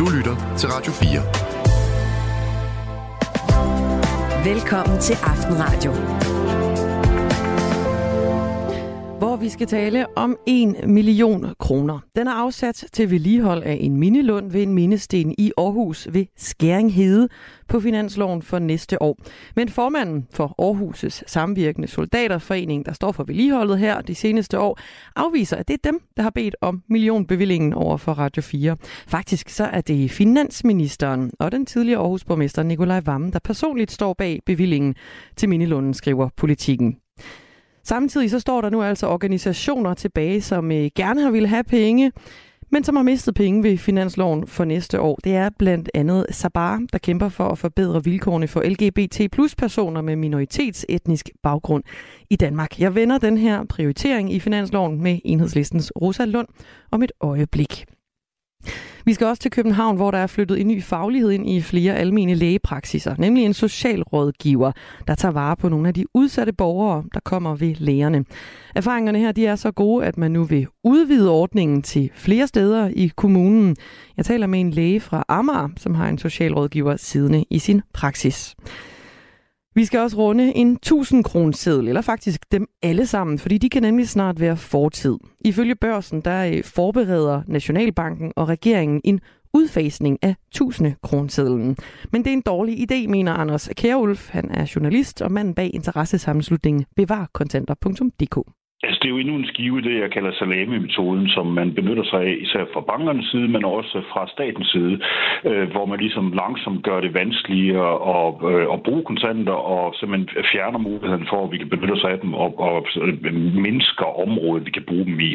Du lytter til Radio 4. Velkommen til Aftenradio vi skal tale om 1 million kroner. Den er afsat til vedligehold af en mindelund ved en mindesten i Aarhus ved Skæring Hede på finansloven for næste år. Men formanden for Aarhus' samvirkende soldaterforening, der står for vedligeholdet her de seneste år, afviser, at det er dem, der har bedt om millionbevillingen over for Radio 4. Faktisk så er det finansministeren og den tidligere Aarhus-borgmester Nikolaj Vammen, der personligt står bag bevillingen til mindelunden, skriver politikken. Samtidig så står der nu altså organisationer tilbage, som øh, gerne har ville have penge, men som har mistet penge ved finansloven for næste år. Det er blandt andet Sabar, der kæmper for at forbedre vilkårene for LGBT plus personer med minoritetsetnisk baggrund i Danmark. Jeg vender den her prioritering i finansloven med enhedslistens Rosa Lund om et øjeblik. Vi skal også til København, hvor der er flyttet en ny faglighed ind i flere almene lægepraksiser, nemlig en socialrådgiver, der tager vare på nogle af de udsatte borgere, der kommer ved lægerne. Erfaringerne her de er så gode, at man nu vil udvide ordningen til flere steder i kommunen. Jeg taler med en læge fra Amager, som har en socialrådgiver siddende i sin praksis. Vi skal også runde en 1000 kroneseddel, eller faktisk dem alle sammen, fordi de kan nemlig snart være fortid. Ifølge børsen, der øh, forbereder Nationalbanken og regeringen en udfasning af 1000 kronesedlen. Men det er en dårlig idé, mener Anders Kjærulf. Han er journalist og mand bag interessesammenslutningen bevarkontanter.dk. Altså, det er jo endnu en skive, det jeg kalder salami-metoden, som man benytter sig af, især fra bankernes side, men også fra statens side, øh, hvor man ligesom langsomt gør det vanskeligere at, øh, at bruge kontanter, og simpelthen fjerner muligheden for, at vi kan benytte os af dem, og, og øh, mindsker området, vi kan bruge dem i.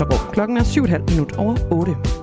Østergaard. Klokken er 7,5 minut over 8.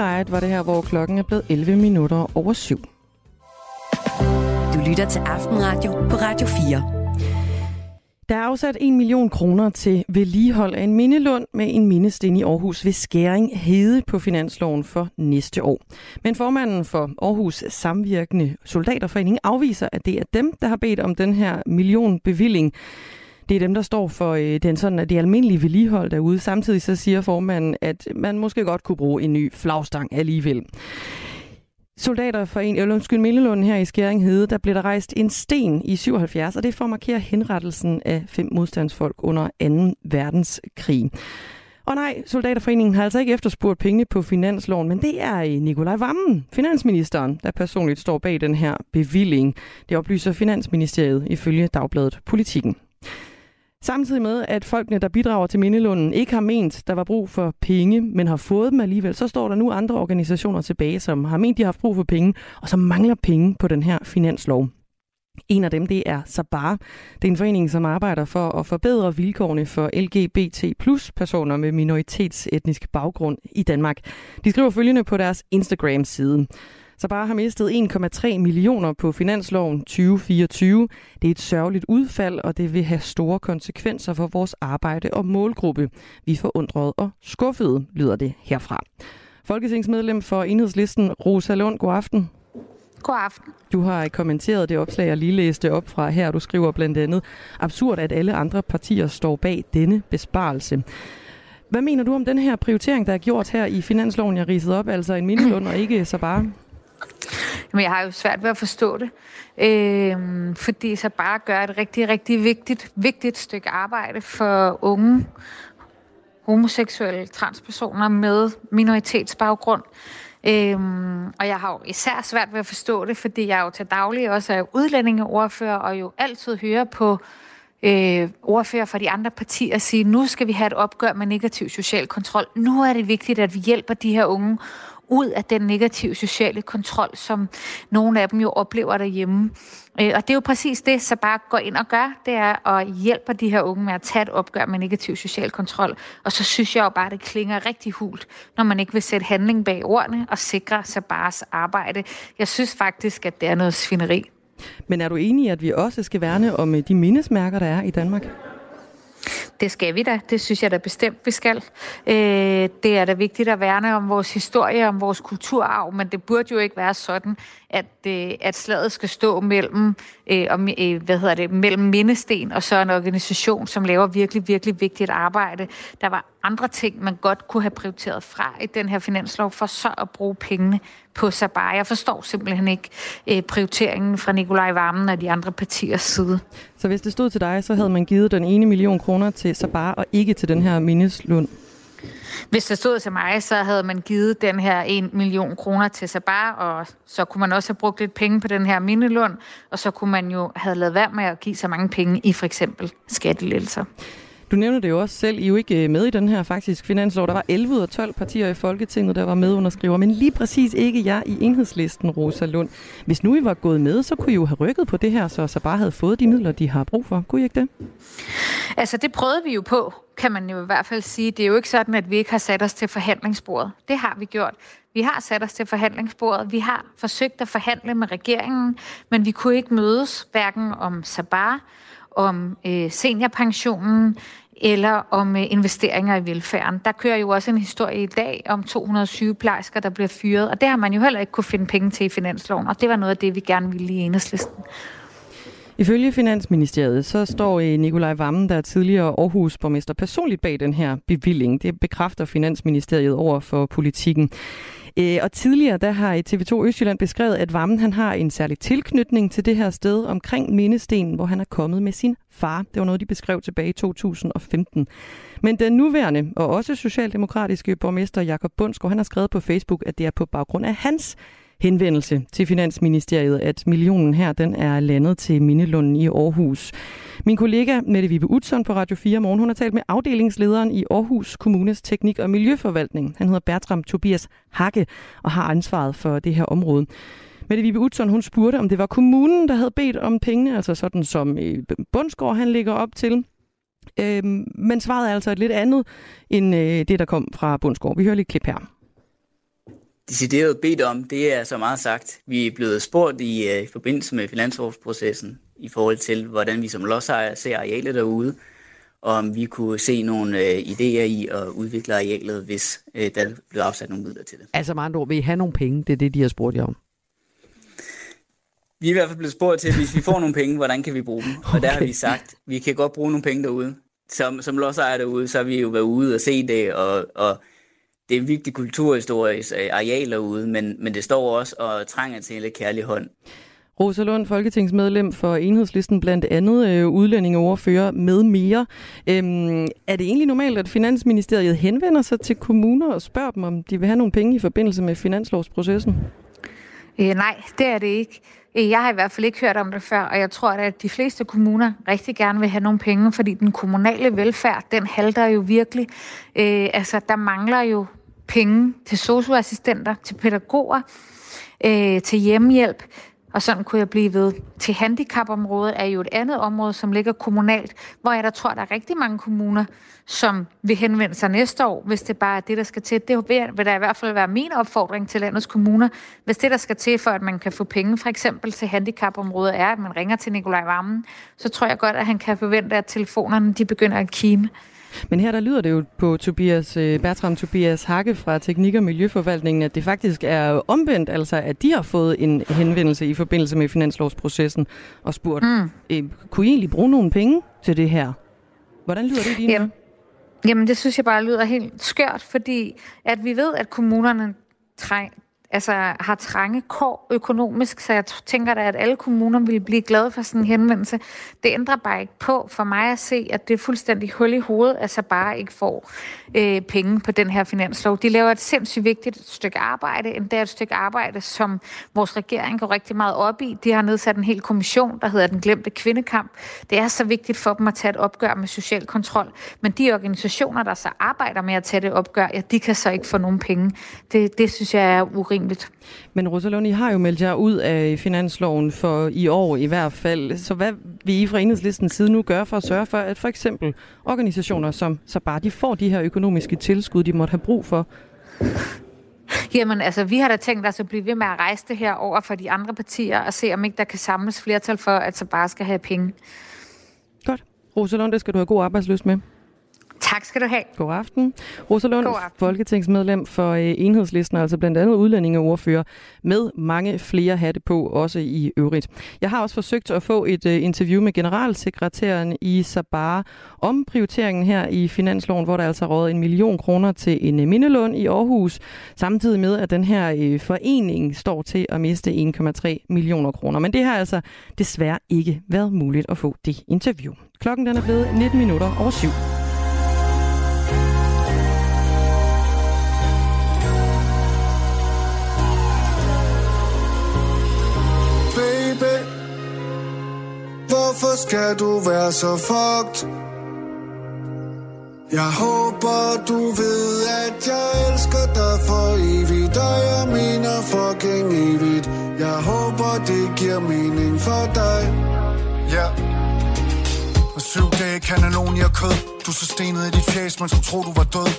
og New Light var det her, hvor klokken er blevet 11 minutter over syv. Du lytter til Aftenradio på Radio 4. Der er afsat 1 million kroner til vedligehold af en mindelund med en mindesten i Aarhus ved Skæring Hede på finansloven for næste år. Men formanden for Aarhus Samvirkende Soldaterforening afviser, at det er dem, der har bedt om den her million bevilling. Det er dem, der står for øh, den sådan, det almindelige vedligehold derude. Samtidig så siger formanden, at man måske godt kunne bruge en ny flagstang alligevel. Soldater for en, eller undskyld, her i Skæring Hede, der blev der rejst en sten i 77, og det er for at markere henrettelsen af fem modstandsfolk under 2. verdenskrig. Og nej, Soldaterforeningen har altså ikke efterspurgt penge på finansloven, men det er øh, Nikolaj Vammen, finansministeren, der personligt står bag den her bevilling. Det oplyser Finansministeriet ifølge Dagbladet Politikken. Samtidig med, at folkene, der bidrager til Mindelunden, ikke har ment, der var brug for penge, men har fået dem alligevel, så står der nu andre organisationer tilbage, som har ment, de har haft brug for penge, og som mangler penge på den her finanslov. En af dem, det er Sabar. Det er en forening, som arbejder for at forbedre vilkårene for LGBT plus personer med minoritetsetnisk baggrund i Danmark. De skriver følgende på deres Instagram-side så bare har mistet 1,3 millioner på finansloven 2024. Det er et sørgeligt udfald, og det vil have store konsekvenser for vores arbejde og målgruppe. Vi er forundrede og skuffede, lyder det herfra. Folketingsmedlem for Enhedslisten, Rosa Lund, god aften. God aften. Du har kommenteret det opslag, jeg lige læste op fra her. Du skriver blandt andet, absurd, at alle andre partier står bag denne besparelse. Hvad mener du om den her prioritering, der er gjort her i finansloven, jeg ridset op, altså en mindelund og ikke så bare? Jamen, jeg har jo svært ved at forstå det, øh, fordi så bare gør et rigtig, rigtig vigtigt, vigtigt stykke arbejde for unge homoseksuelle transpersoner med minoritetsbaggrund. Øhm, og jeg har jo især svært ved at forstå det, fordi jeg jo til daglig også er udlændingeordfører, og jo altid hører på øh, ordfører fra de andre partier sige, nu skal vi have et opgør med negativ social kontrol. Nu er det vigtigt, at vi hjælper de her unge ud af den negative sociale kontrol, som nogle af dem jo oplever derhjemme. Øh, og det er jo præcis det, så bare går ind og gør, det er at hjælpe de her unge med at tage et opgør med negativ social kontrol. Og så synes jeg jo bare, at det klinger rigtig hult, når man ikke vil sætte handling bag ordene og sikre sig bares arbejde. Jeg synes faktisk, at det er noget svineri. Men er du enig i, at vi også skal værne om øh, de mindesmærker, der er i Danmark? Det skal vi da. Det synes jeg da bestemt, vi skal. Øh, det er da vigtigt at værne om vores historie, om vores kulturarv, men det burde jo ikke være sådan, at, øh, at slaget skal stå mellem, øh, om, øh, hvad hedder det, mellem Mindesten og så en organisation, som laver virkelig, virkelig vigtigt arbejde. Der var andre ting, man godt kunne have prioriteret fra i den her finanslov, for så at bruge pengene på Sabar. Jeg forstår simpelthen ikke øh, prioriteringen fra Nikolaj Varmen og de andre partiers side. Så hvis det stod til dig, så havde man givet den ene million kroner til Sabar og ikke til den her mindeslund? Hvis det stod til mig, så havde man givet den her 1 million kroner til Sabar, og så kunne man også have brugt lidt penge på den her mindelund, og så kunne man jo have lavet værd med at give så mange penge i for eksempel skattelettelser. Du nævner det jo også selv. I er jo ikke øh, med i den her faktisk finanslov. Der var 11 ud af 12 partier i Folketinget, der var medunderskriver. men lige præcis ikke jeg i enhedslisten, Rosa Lund. Hvis nu I var gået med, så kunne I jo have rykket på det her, så så bare havde fået de midler, de har brug for. Kunne I ikke det? Altså, det prøvede vi jo på, kan man jo i hvert fald sige. Det er jo ikke sådan, at vi ikke har sat os til forhandlingsbordet. Det har vi gjort. Vi har sat os til forhandlingsbordet. Vi har forsøgt at forhandle med regeringen, men vi kunne ikke mødes hverken om Sabar, om øh, seniorpensionen eller om øh, investeringer i velfærden. Der kører jo også en historie i dag om 200 sygeplejersker, der bliver fyret, og det har man jo heller ikke kunne finde penge til i finansloven, og det var noget af det, vi gerne ville i enhedslisten. Ifølge Finansministeriet, så står øh, Nikolaj Vammen, der er tidligere Aarhus borgmester, personligt bag den her bevilling. Det bekræfter Finansministeriet over for politikken. Øh, og tidligere der har TV2 Østjylland beskrevet, at Vammen han har en særlig tilknytning til det her sted omkring Mindestenen, hvor han er kommet med sin far. Det var noget, de beskrev tilbage i 2015. Men den nuværende og også socialdemokratiske borgmester Jakob Bundsgaard, han har skrevet på Facebook, at det er på baggrund af hans henvendelse til Finansministeriet, at millionen her den er landet til Mindelunden i Aarhus. Min kollega Mette Vibe Utzon på Radio 4 Morgen, hun har talt med afdelingslederen i Aarhus Kommunes Teknik- og Miljøforvaltning. Han hedder Bertram Tobias Hakke og har ansvaret for det her område. Mette Vibe Utzon, hun spurgte, om det var kommunen, der havde bedt om pengene, altså sådan som øh, Bundsgaard han ligger op til, Øhm, men svaret er altså et lidt andet end øh, det, der kom fra Bundsgaard. Vi hører lige et klip her. Decideret bedt om, det er så meget sagt. Vi er blevet spurgt i, øh, i forbindelse med finansårsprocessen i forhold til, hvordan vi som lodsejere ser arealet derude, og om vi kunne se nogle øh, idéer i at udvikle arealet, hvis øh, der blev afsat nogle midler til det. Altså med andre ord, vil I have nogle penge? Det er det, de har spurgt jer om. Vi er i hvert fald blevet spurgt til, hvis vi får nogle penge, hvordan kan vi bruge dem? Og der har vi sagt, vi kan godt bruge nogle penge derude. Som, som lodsejer derude, så har vi jo været ude og se det, og, og det er en vigtig kulturhistorisk øh, areal derude, men, men det står også og trænger til en lidt kærlig hånd. Rosa Lund, folketingsmedlem for Enhedslisten, blandt andet øh, udlændingeoverfører med mere. Øhm, er det egentlig normalt, at Finansministeriet henvender sig til kommuner og spørger dem, om de vil have nogle penge i forbindelse med finanslovsprocessen? Øh, nej, det er det ikke. Øh, jeg har i hvert fald ikke hørt om det før, og jeg tror, at de fleste kommuner rigtig gerne vil have nogle penge, fordi den kommunale velfærd, den halter jo virkelig. Øh, altså, der mangler jo penge til socioassistenter, til pædagoger, øh, til hjemmehjælp. Og sådan kunne jeg blive ved. Til handicapområdet er jo et andet område, som ligger kommunalt, hvor jeg der tror, der er rigtig mange kommuner, som vil henvende sig næste år, hvis det bare er det, der skal til. Det vil da i hvert fald være min opfordring til landets kommuner. Hvis det, der skal til for, at man kan få penge, for eksempel til handicapområdet, er, at man ringer til Nikolaj Vammen, så tror jeg godt, at han kan forvente, at telefonerne de begynder at kime. Men her der lyder det jo på Tobias, øh, Bertram Tobias Hakke fra Teknik- og Miljøforvaltningen, at det faktisk er omvendt, altså at de har fået en henvendelse i forbindelse med finanslovsprocessen og spurgt, mm. øh, kunne I egentlig bruge nogle penge til det her? Hvordan lyder det i dine jamen, jamen det synes jeg bare lyder helt skørt, fordi at vi ved, at kommunerne træng, altså, har trange kår økonomisk, så jeg tænker da, at alle kommuner vil blive glade for sådan en henvendelse. Det ændrer bare ikke på for mig at se, at det er fuldstændig hul i hovedet, at så bare ikke får øh, penge på den her finanslov. De laver et sindssygt vigtigt stykke arbejde, endda et stykke arbejde, som vores regering går rigtig meget op i. De har nedsat en hel kommission, der hedder Den Glemte Kvindekamp. Det er så vigtigt for dem at tage et opgør med social kontrol, men de organisationer, der så arbejder med at tage det opgør, ja, de kan så ikke få nogen penge. Det, det synes jeg er urimeligt. Men Rosalund, I har jo meldt jer ud af finansloven for i år i hvert fald. Så hvad vil I fra enhedslistens side nu gøre for at sørge for, at for eksempel organisationer som så bare de får de her økonomiske tilskud, de måtte have brug for? Jamen, altså, vi har da tænkt os at blive ved med at rejse det her over for de andre partier og se, om ikke der kan samles flertal for, at så bare skal have penge. Godt. Rosalund, det skal du have god arbejdsløst med. Tak skal du have. God aften. Rosa Lund, God aften. folketingsmedlem for øh, Enhedslisten, altså blandt andet udlændingeordfører, med mange flere hatte på, også i øvrigt. Jeg har også forsøgt at få et uh, interview med generalsekretæren i Sabar om prioriteringen her i finansloven, hvor der altså råd en million kroner til en uh, mindelån i Aarhus, samtidig med, at den her forening står til at miste 1,3 millioner kroner. Men det har altså desværre ikke været muligt at få det interview. Klokken den er blevet 19 minutter over syv. Hvorfor skal du være så fucked? Jeg håber du ved at jeg elsker dig for evigt Og jeg mener fucking evigt. Jeg håber det giver mening for dig. Ja. Yeah. Og syv dage jeg kød. Du så stenet i dit fjes, man skulle tro du var død.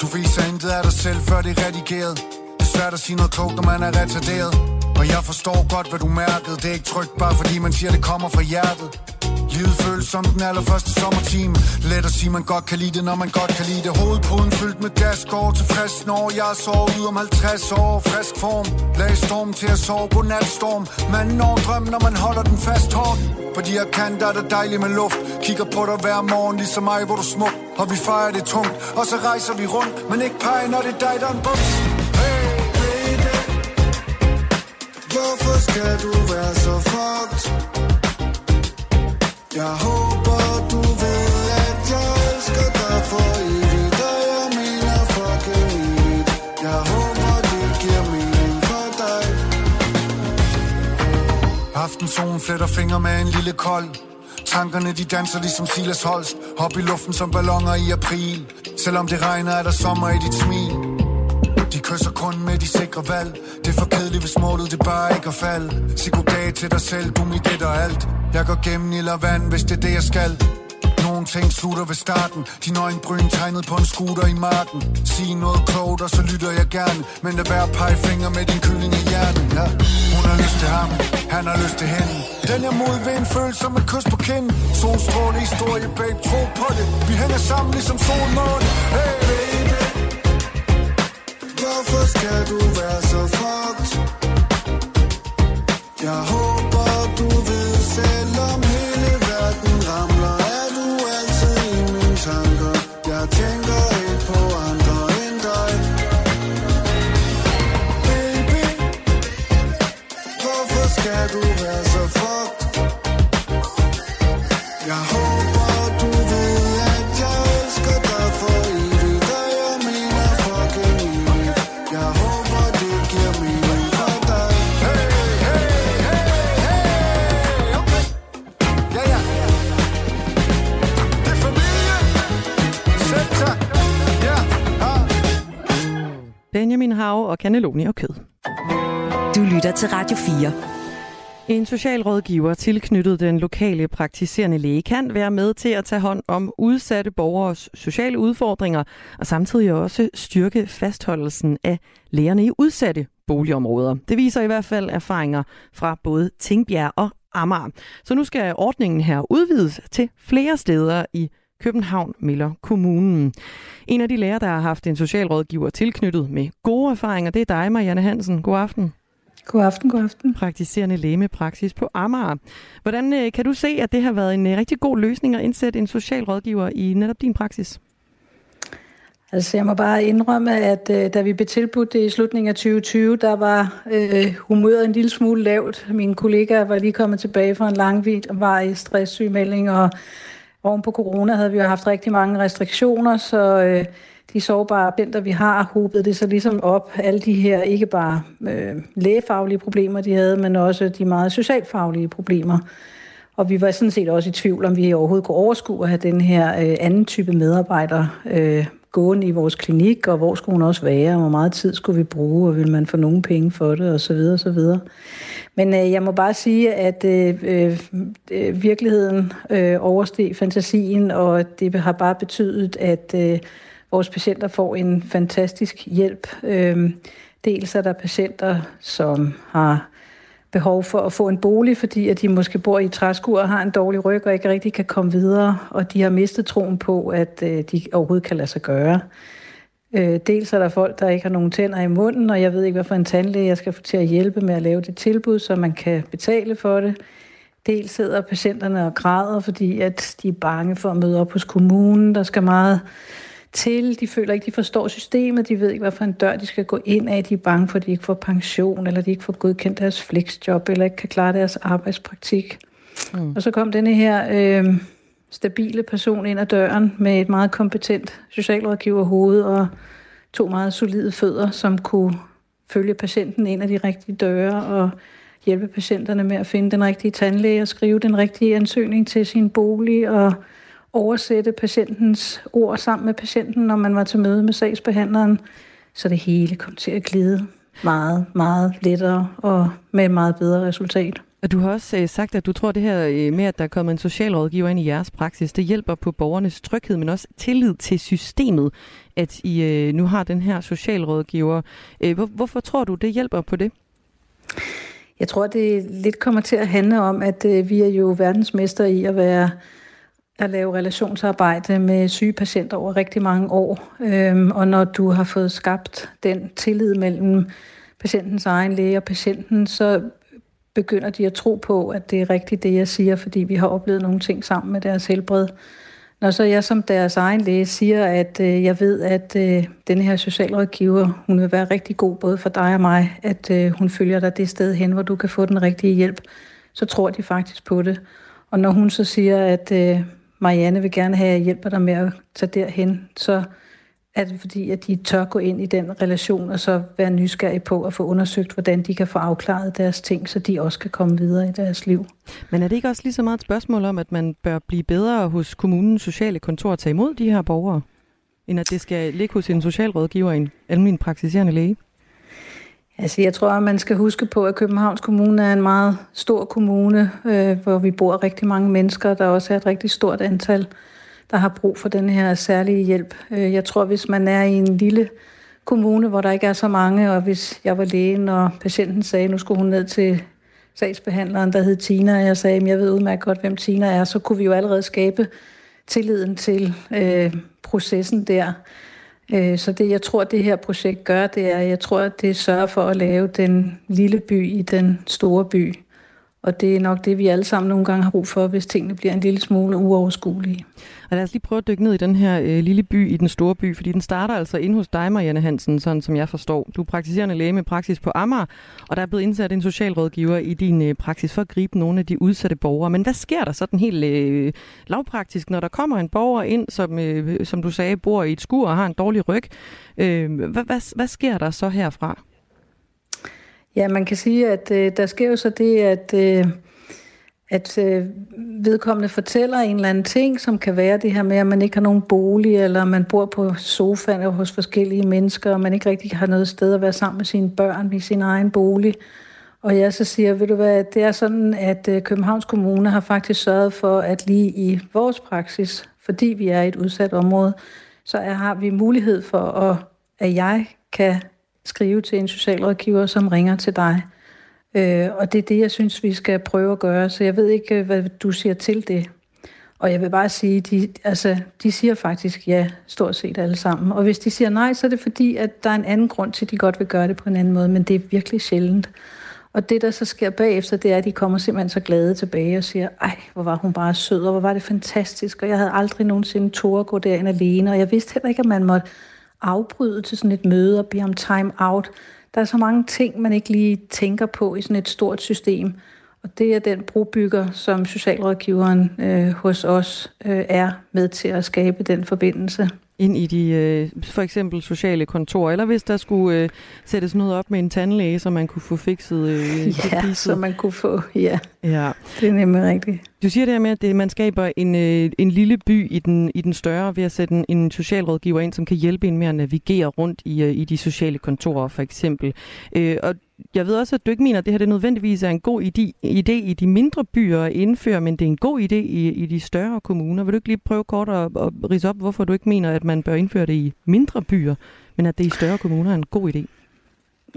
Du viser intet af dig selv før det er redigeret svært at sige noget klogt når man er retarderet. Og jeg forstår godt, hvad du mærkede Det er ikke trygt, bare fordi man siger, det kommer fra hjertet. Livet føles som den allerførste sommertime. Let at sige, man godt kan lide det, når man godt kan lide det. Hovedpuden fyldt med gas, går tilfreds når Jeg sover ud om 50 år, frisk form Lag storm til at sove, på natstorm. Man når drøm, når man holder den fast hårdt. På de her kanter er det dejligt med luft. Kigger på dig hver morgen, ligesom mig, hvor du smuk. Og vi fejrer det tungt, og så rejser vi rundt. Men ikke peger, når det er dig, der er en bums. Hvorfor skal du være så fucked? Jeg håber du ved at jeg elsker dig for evigt Og jeg mener fucking evigt. Jeg håber det giver mening for dig. Aftensolen fletter fingre med en lille kold. Tankerne de danser ligesom Silas Holst. Hop i luften som ballonger i april. Selvom det regner er der sommer i dit smil kysser kun med de sikre valg. Det er for kedeligt, hvis målet det bare ikke er fald. Sig goddag til dig selv, du mit et og alt. Jeg går gennem ild og vand, hvis det er det jeg skal. Nogle ting slutter ved starten. Din øjenbryn tegnet på en scooter i marken. Sig noget klogt, og så lytter jeg gerne. Men lad være pegefinger med din kylling i hjernen. Ja. Hun har lyst til ham, han har lyst til hende. Den er modvind, føles som et kys på kind Solstråle historie, babe, tro på det. Vi hænger sammen ligesom sol og Hey baby Hvorfor skal du være så fucked? Jeg håber Benjamin Hav og Cannelloni og kød. Du lytter til Radio 4. En socialrådgiver tilknyttet den lokale praktiserende læge kan være med til at tage hånd om udsatte borgers sociale udfordringer og samtidig også styrke fastholdelsen af lægerne i udsatte boligområder. Det viser i hvert fald erfaringer fra både Tingbjerg og Amager. Så nu skal ordningen her udvides til flere steder i København, melder kommunen. En af de læger, der har haft en socialrådgiver tilknyttet med gode erfaringer, det er dig, Marianne Hansen. God aften God aften, god aften. praktiserende læge med praksis på Amager. Hvordan øh, kan du se, at det har været en øh, rigtig god løsning at indsætte en socialrådgiver i netop din praksis? Altså, jeg må bare indrømme, at øh, da vi blev tilbudt det i slutningen af 2020, der var øh, humøret en lille smule lavt. Mine kollegaer var lige kommet tilbage fra en langvarig stresssygemelding, og oven på corona havde vi jo haft rigtig mange restriktioner, så øh, de sårbare patienter, vi har, håbet det så ligesom op. Alle de her, ikke bare øh, lægefaglige problemer, de havde, men også de meget socialfaglige problemer. Og vi var sådan set også i tvivl, om vi overhovedet kunne overskue at have den her øh, anden type medarbejder øh, gående i vores klinik, og hvor skulle hun også være, og hvor meget tid skulle vi bruge, og vil man få nogle penge for det, og så videre, og så videre. Men øh, jeg må bare sige, at øh, øh, øh, virkeligheden øh, oversteg fantasien, og det har bare betydet, at øh, vores patienter får en fantastisk hjælp. Øh, dels er der patienter, som har behov for at få en bolig, fordi at de måske bor i træskur og har en dårlig ryg og ikke rigtig kan komme videre, og de har mistet troen på, at øh, de overhovedet kan lade sig gøre. Øh, dels er der folk, der ikke har nogen tænder i munden, og jeg ved ikke, hvad for en tandlæge jeg skal få til at hjælpe med at lave det tilbud, så man kan betale for det. Dels sidder patienterne og græder, fordi at de er bange for at møde op hos kommunen. Der skal meget til. De føler ikke, de forstår systemet. De ved ikke, hvad for en dør de skal gå ind af. De er bange for, at de ikke får pension, eller de ikke får godkendt deres flexjob, eller ikke kan klare deres arbejdspraktik. Mm. Og så kom denne her øh, stabile person ind ad døren med et meget kompetent socialrådgiver hoved og to meget solide fødder, som kunne følge patienten ind ad de rigtige døre og hjælpe patienterne med at finde den rigtige tandlæge og skrive den rigtige ansøgning til sin bolig og oversætte patientens ord sammen med patienten, når man var til møde med sagsbehandleren, så det hele kom til at glide meget, meget lettere og med et meget bedre resultat. Og du har også øh, sagt, at du tror det her øh, med, at der er kommet en socialrådgiver ind i jeres praksis, det hjælper på borgernes tryghed, men også tillid til systemet, at I øh, nu har den her socialrådgiver. Øh, hvor, hvorfor tror du, det hjælper på det? Jeg tror, det lidt kommer til at handle om, at øh, vi er jo verdensmester i at være at lave relationsarbejde med syge patienter over rigtig mange år. Øhm, og når du har fået skabt den tillid mellem patientens egen læge og patienten, så begynder de at tro på, at det er rigtigt det, jeg siger, fordi vi har oplevet nogle ting sammen med deres helbred. Når så jeg som deres egen læge siger, at øh, jeg ved, at øh, denne her socialrådgiver, hun vil være rigtig god både for dig og mig, at øh, hun følger dig det sted hen, hvor du kan få den rigtige hjælp, så tror de faktisk på det. Og når hun så siger, at øh, Marianne vil gerne have, at jeg hjælper dig med at tage derhen, så er det fordi, at de tør gå ind i den relation, og så være nysgerrige på at få undersøgt, hvordan de kan få afklaret deres ting, så de også kan komme videre i deres liv. Men er det ikke også lige så meget et spørgsmål om, at man bør blive bedre hos kommunens sociale kontor at tage imod de her borgere, end at det skal ligge hos en socialrådgiver, en almindelig praktiserende læge? Altså, jeg tror, at man skal huske på, at Københavns Kommune er en meget stor kommune, øh, hvor vi bor rigtig mange mennesker. Der også er et rigtig stort antal der har brug for den her særlige hjælp. Øh, jeg tror, hvis man er i en lille kommune, hvor der ikke er så mange, og hvis jeg var lægen, og patienten sagde, at nu skulle hun ned til sagsbehandleren, der hed Tina, og jeg sagde, at jeg ved udmærket godt, hvem Tina er, så kunne vi jo allerede skabe tilliden til øh, processen der. Øh, så det, jeg tror, det her projekt gør, det er, jeg tror, at det sørger for at lave den lille by i den store by. Og det er nok det, vi alle sammen nogle gange har brug for, hvis tingene bliver en lille smule uoverskuelige. Og lad os lige prøve at dykke ned i den her øh, lille by i den store by, fordi den starter altså inde hos dig, Marianne Hansen, sådan som jeg forstår. Du er praktiserende læge med praksis på Amager, og der er blevet indsat en socialrådgiver i din øh, praksis for at gribe nogle af de udsatte borgere. Men hvad sker der sådan helt øh, lavpraktisk, når der kommer en borger ind, som, øh, som du sagde, bor i et skur og har en dårlig ryg? Øh, hvad, hvad, hvad sker der så herfra? Ja, man kan sige, at øh, der sker jo så det, at, øh, at øh, vedkommende fortæller en eller anden ting, som kan være det her med, at man ikke har nogen bolig, eller man bor på sofaen hos forskellige mennesker, og man ikke rigtig har noget sted at være sammen med sine børn i sin egen bolig. Og jeg så siger, ved du hvad, det er sådan, at øh, Københavns Kommune har faktisk sørget for, at lige i vores praksis, fordi vi er i et udsat område, så er, har vi mulighed for, at, at jeg kan skrive til en socialrådgiver, som ringer til dig. Øh, og det er det, jeg synes, vi skal prøve at gøre. Så jeg ved ikke, hvad du siger til det. Og jeg vil bare sige, de, altså, de siger faktisk ja, stort set alle sammen. Og hvis de siger nej, så er det fordi, at der er en anden grund til, at de godt vil gøre det på en anden måde, men det er virkelig sjældent. Og det, der så sker bagefter, det er, at de kommer simpelthen så glade tilbage og siger, ej, hvor var hun bare sød, og hvor var det fantastisk, og jeg havde aldrig nogensinde tog at gå derind alene, og jeg vidste heller ikke, at man måtte afbryde til sådan et møde og bede om time out. Der er så mange ting, man ikke lige tænker på i sådan et stort system. Og det er den brobygger, som socialrådgiveren øh, hos os øh, er med til at skabe den forbindelse ind i de øh, for eksempel sociale kontorer, eller hvis der skulle øh, sættes noget op med en tandlæge, så man kunne få fikset øh, Ja, det så man kunne få, ja. ja. Det er nemlig rigtigt. Du siger det her med, at det, man skaber en, øh, en lille by i den, i den større ved at sætte en, en socialrådgiver ind, som kan hjælpe en med at navigere rundt i, øh, i de sociale kontorer, for eksempel. Øh, og jeg ved også, at du ikke mener, at det her det nødvendigvis er en god idé, idé i de mindre byer at indføre, men det er en god idé i, i de større kommuner. Vil du ikke lige prøve kort at, at rise op, hvorfor du ikke mener, at man bør indføre det i mindre byer, men at det i større kommuner er en god idé?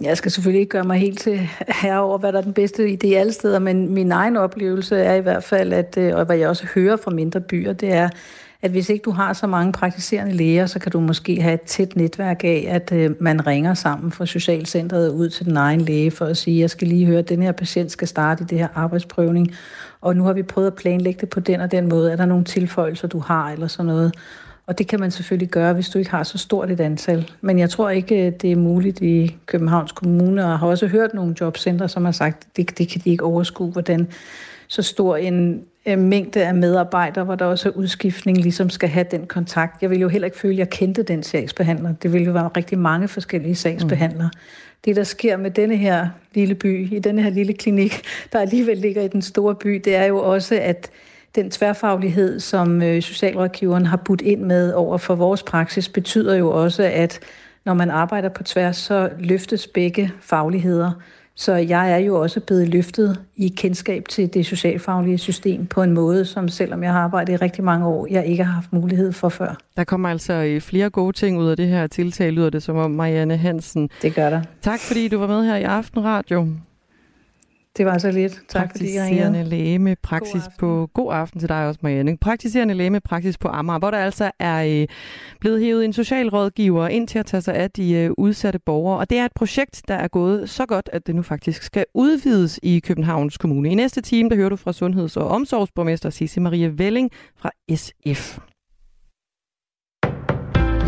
Jeg skal selvfølgelig ikke gøre mig helt til herre over, hvad der er den bedste idé alle steder, men min egen oplevelse er i hvert fald, at, øh, og hvad jeg også hører fra mindre byer, det er, at hvis ikke du har så mange praktiserende læger, så kan du måske have et tæt netværk af, at øh, man ringer sammen fra socialcentret ud til den egen læge for at sige, jeg skal lige høre, at den her patient skal starte i det her arbejdsprøvning, og nu har vi prøvet at planlægge det på den og den måde. Er der nogle tilføjelser, du har eller sådan noget? Og det kan man selvfølgelig gøre, hvis du ikke har så stort et antal. Men jeg tror ikke, øh, det er muligt i Københavns Kommune, og har også hørt nogle jobcentre, som har sagt, det, det kan de ikke overskue, hvordan så stor en mængde af medarbejdere, hvor der også er udskiftning, ligesom skal have den kontakt. Jeg vil jo heller ikke føle, at jeg kendte den sagsbehandler. Det ville jo være rigtig mange forskellige sagsbehandlere. Mm. Det, der sker med denne her lille by, i denne her lille klinik, der alligevel ligger i den store by, det er jo også, at den tværfaglighed, som øh, socialrådgiveren har budt ind med over for vores praksis, betyder jo også, at når man arbejder på tværs, så løftes begge fagligheder. Så jeg er jo også blevet løftet i kendskab til det socialfaglige system på en måde, som selvom jeg har arbejdet i rigtig mange år, jeg ikke har haft mulighed for før. Der kommer altså øh, flere gode ting ud af det her tiltag, lyder det som om Marianne Hansen. Det gør der. Tak fordi du var med her i Aftenradio. Det var så lidt. Tak fordi I ringede. læge med praksis god på... God aften til dig også, Marianne. Praktiserende læge med praksis på Amager, hvor der altså er øh, blevet hævet en socialrådgiver ind til at tage sig af de øh, udsatte borgere. Og det er et projekt, der er gået så godt, at det nu faktisk skal udvides i Københavns Kommune. I næste time, der hører du fra Sundheds- og Omsorgsborgmester Sisse Maria Velling fra SF.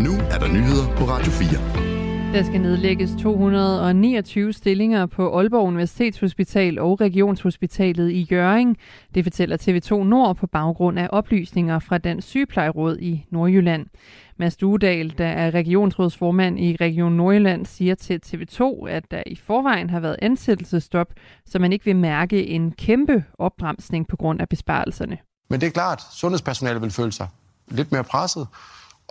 Nu er der nyheder på Radio 4. Der skal nedlægges 229 stillinger på Aalborg Universitetshospital og Regionshospitalet i Jøring. Det fortæller TV2 Nord på baggrund af oplysninger fra Dansk Sygeplejeråd i Nordjylland. Mads Duedal, der er regionsrådsformand i Region Nordjylland, siger til TV2, at der i forvejen har været ansættelsestop, så man ikke vil mærke en kæmpe opbremsning på grund af besparelserne. Men det er klart, sundhedspersonale vil føle sig lidt mere presset.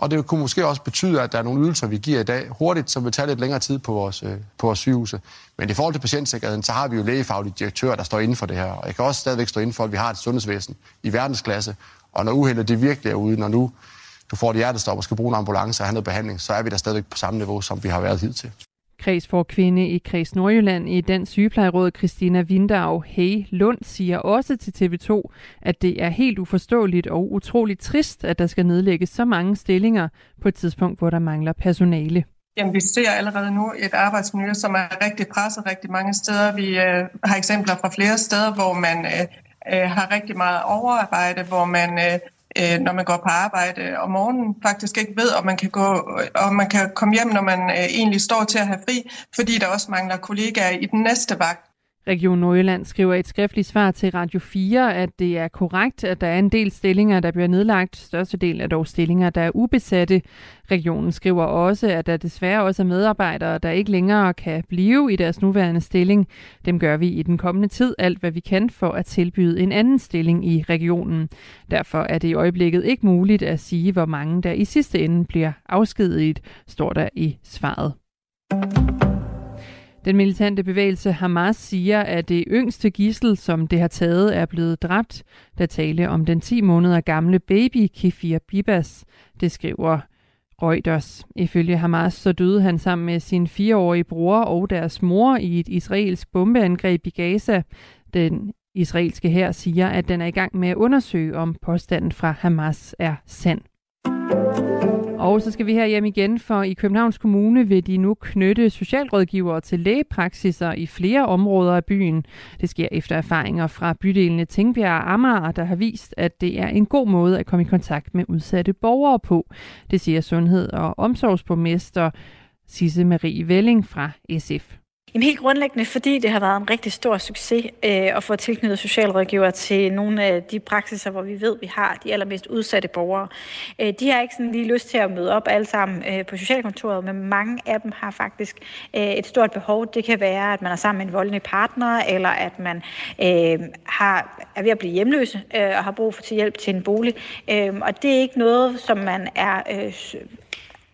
Og det kunne måske også betyde, at der er nogle ydelser, vi giver i dag hurtigt, som vil tage lidt længere tid på vores, øh, på vores sygehuse. Men i forhold til patientsikkerheden, så har vi jo lægefaglige direktører, der står inden for det her. Og jeg kan også stadigvæk stå inden for, at vi har et sundhedsvæsen i verdensklasse, Og når uheldet det virkelig er ude, når nu du får et hjertestop og skal bruge en ambulance og have noget behandling, så er vi der stadigvæk på samme niveau, som vi har været hidtil. Kreds for kvinde i Kreds Nordjylland i den sygeplejeråd Christina Vindau Hey Lund siger også til TV2, at det er helt uforståeligt og utroligt trist, at der skal nedlægges så mange stillinger på et tidspunkt, hvor der mangler personale. Jamen, vi ser allerede nu et arbejdsmiljø, som er rigtig presset rigtig mange steder. Vi øh, har eksempler fra flere steder, hvor man øh, øh, har rigtig meget overarbejde, hvor man øh, øh, når man går på arbejde om morgenen, faktisk ikke ved, om man kan, gå, øh, om man kan komme hjem, når man øh, egentlig står til at have fri, fordi der også mangler kollegaer i den næste vagt. Region Nordjylland skriver et skriftligt svar til Radio 4, at det er korrekt, at der er en del stillinger, der bliver nedlagt. Størstedelen er dog stillinger, der er ubesatte. Regionen skriver også, at der desværre også er medarbejdere, der ikke længere kan blive i deres nuværende stilling. Dem gør vi i den kommende tid alt, hvad vi kan for at tilbyde en anden stilling i regionen. Derfor er det i øjeblikket ikke muligt at sige, hvor mange der i sidste ende bliver afskediget, står der i svaret. Den militante bevægelse Hamas siger, at det yngste gissel, som det har taget, er blevet dræbt. Der tale om den 10 måneder gamle baby Kefir Bibas. Det skriver Reuters. Ifølge Hamas så døde han sammen med sin fireårige bror og deres mor i et israelsk bombeangreb i Gaza. Den israelske her siger, at den er i gang med at undersøge, om påstanden fra Hamas er sand. Og så skal vi her hjem igen, for i Københavns Kommune vil de nu knytte socialrådgivere til lægepraksiser i flere områder af byen. Det sker efter erfaringer fra bydelene Tingbjerg og Amager, der har vist, at det er en god måde at komme i kontakt med udsatte borgere på. Det siger sundhed- og omsorgsborgmester Sisse Marie Velling fra SF. Jamen helt grundlæggende, fordi det har været en rigtig stor succes øh, at få tilknyttet socialrådgiver til nogle af de praksiser, hvor vi ved, vi har de allermest udsatte borgere. Øh, de har ikke sådan lige lyst til at møde op alle sammen øh, på socialkontoret, men mange af dem har faktisk øh, et stort behov. Det kan være, at man er sammen med en voldelig partner, eller at man øh, har, er ved at blive hjemløse øh, og har brug for til hjælp til en bolig. Øh, og det er ikke noget, som man er øh,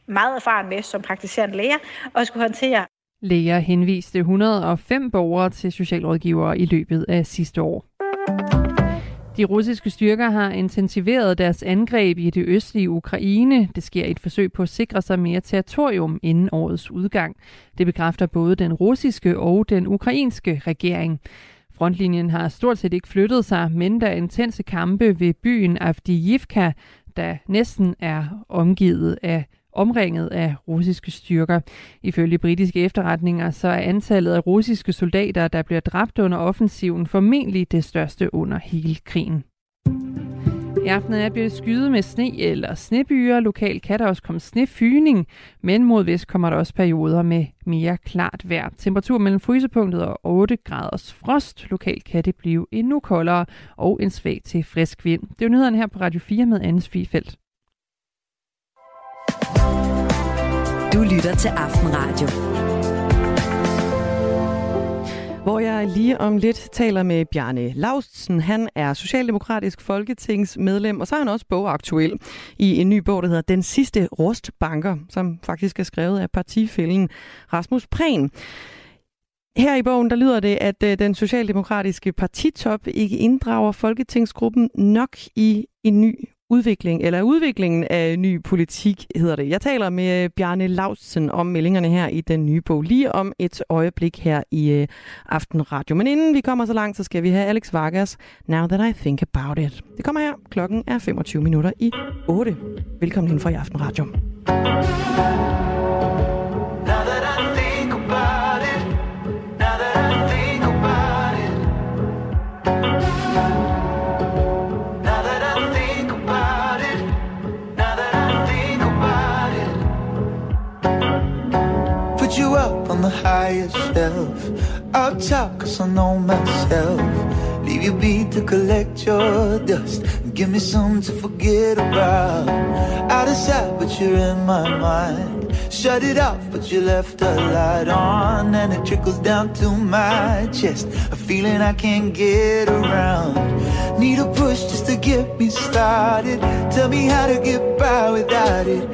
meget erfaren med som praktiserende læger, og skulle håndtere. Læger henviste 105 borgere til socialrådgivere i løbet af sidste år. De russiske styrker har intensiveret deres angreb i det østlige Ukraine. Det sker i et forsøg på at sikre sig mere territorium inden årets udgang. Det bekræfter både den russiske og den ukrainske regering. Frontlinjen har stort set ikke flyttet sig, men der er intense kampe ved byen Avdiivka, der næsten er omgivet af omringet af russiske styrker. Ifølge britiske efterretninger så er antallet af russiske soldater, der bliver dræbt under offensiven, formentlig det største under hele krigen. I aften er blevet skyde med sne eller snebyer. Lokalt kan der også komme snefyning, men mod vest kommer der også perioder med mere klart vejr. Temperatur mellem frysepunktet og 8 graders frost. Lokalt kan det blive endnu koldere og en svag til frisk vind. Det er jo nyhederne her på Radio 4 med Anders Fifeldt. Du lytter til Aftenradio. Hvor jeg lige om lidt taler med Bjarne Laustsen. Han er socialdemokratisk folketingsmedlem, og så er han også bogaktuel i en ny bog, der hedder Den sidste rustbanker, som faktisk er skrevet af partifælden Rasmus Prehn. Her i bogen, der lyder det, at øh, den socialdemokratiske partitop ikke inddrager Folketingsgruppen nok i en ny udvikling, eller udviklingen af ny politik, hedder det. Jeg taler med øh, Bjarne Lausen om meldingerne her i den nye bog, lige om et øjeblik her i øh, Aftenradio. Men inden vi kommer så langt, så skal vi have Alex Vargas, Now That I Think About It. Det kommer her. Klokken er 25 minutter i 8. Velkommen ind for i Aftenradio. On the highest shelf. I'll talk cause I know myself. Leave you be to collect your dust. Give me something to forget about. Out of sight, but you're in my mind. Shut it off, but you left a light on. And it trickles down to my chest. A feeling I can't get around. Need a push just to get me started. Tell me how to get by without it.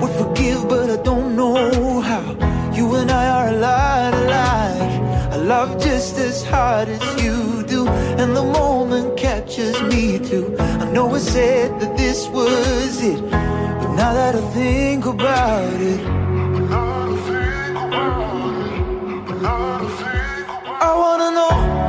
Would forgive, but I don't know how. You and I are a lot alike. I love just as hard as you do. and the moment catches me too. I know I said that this was it, but now that I think about it, I wanna know.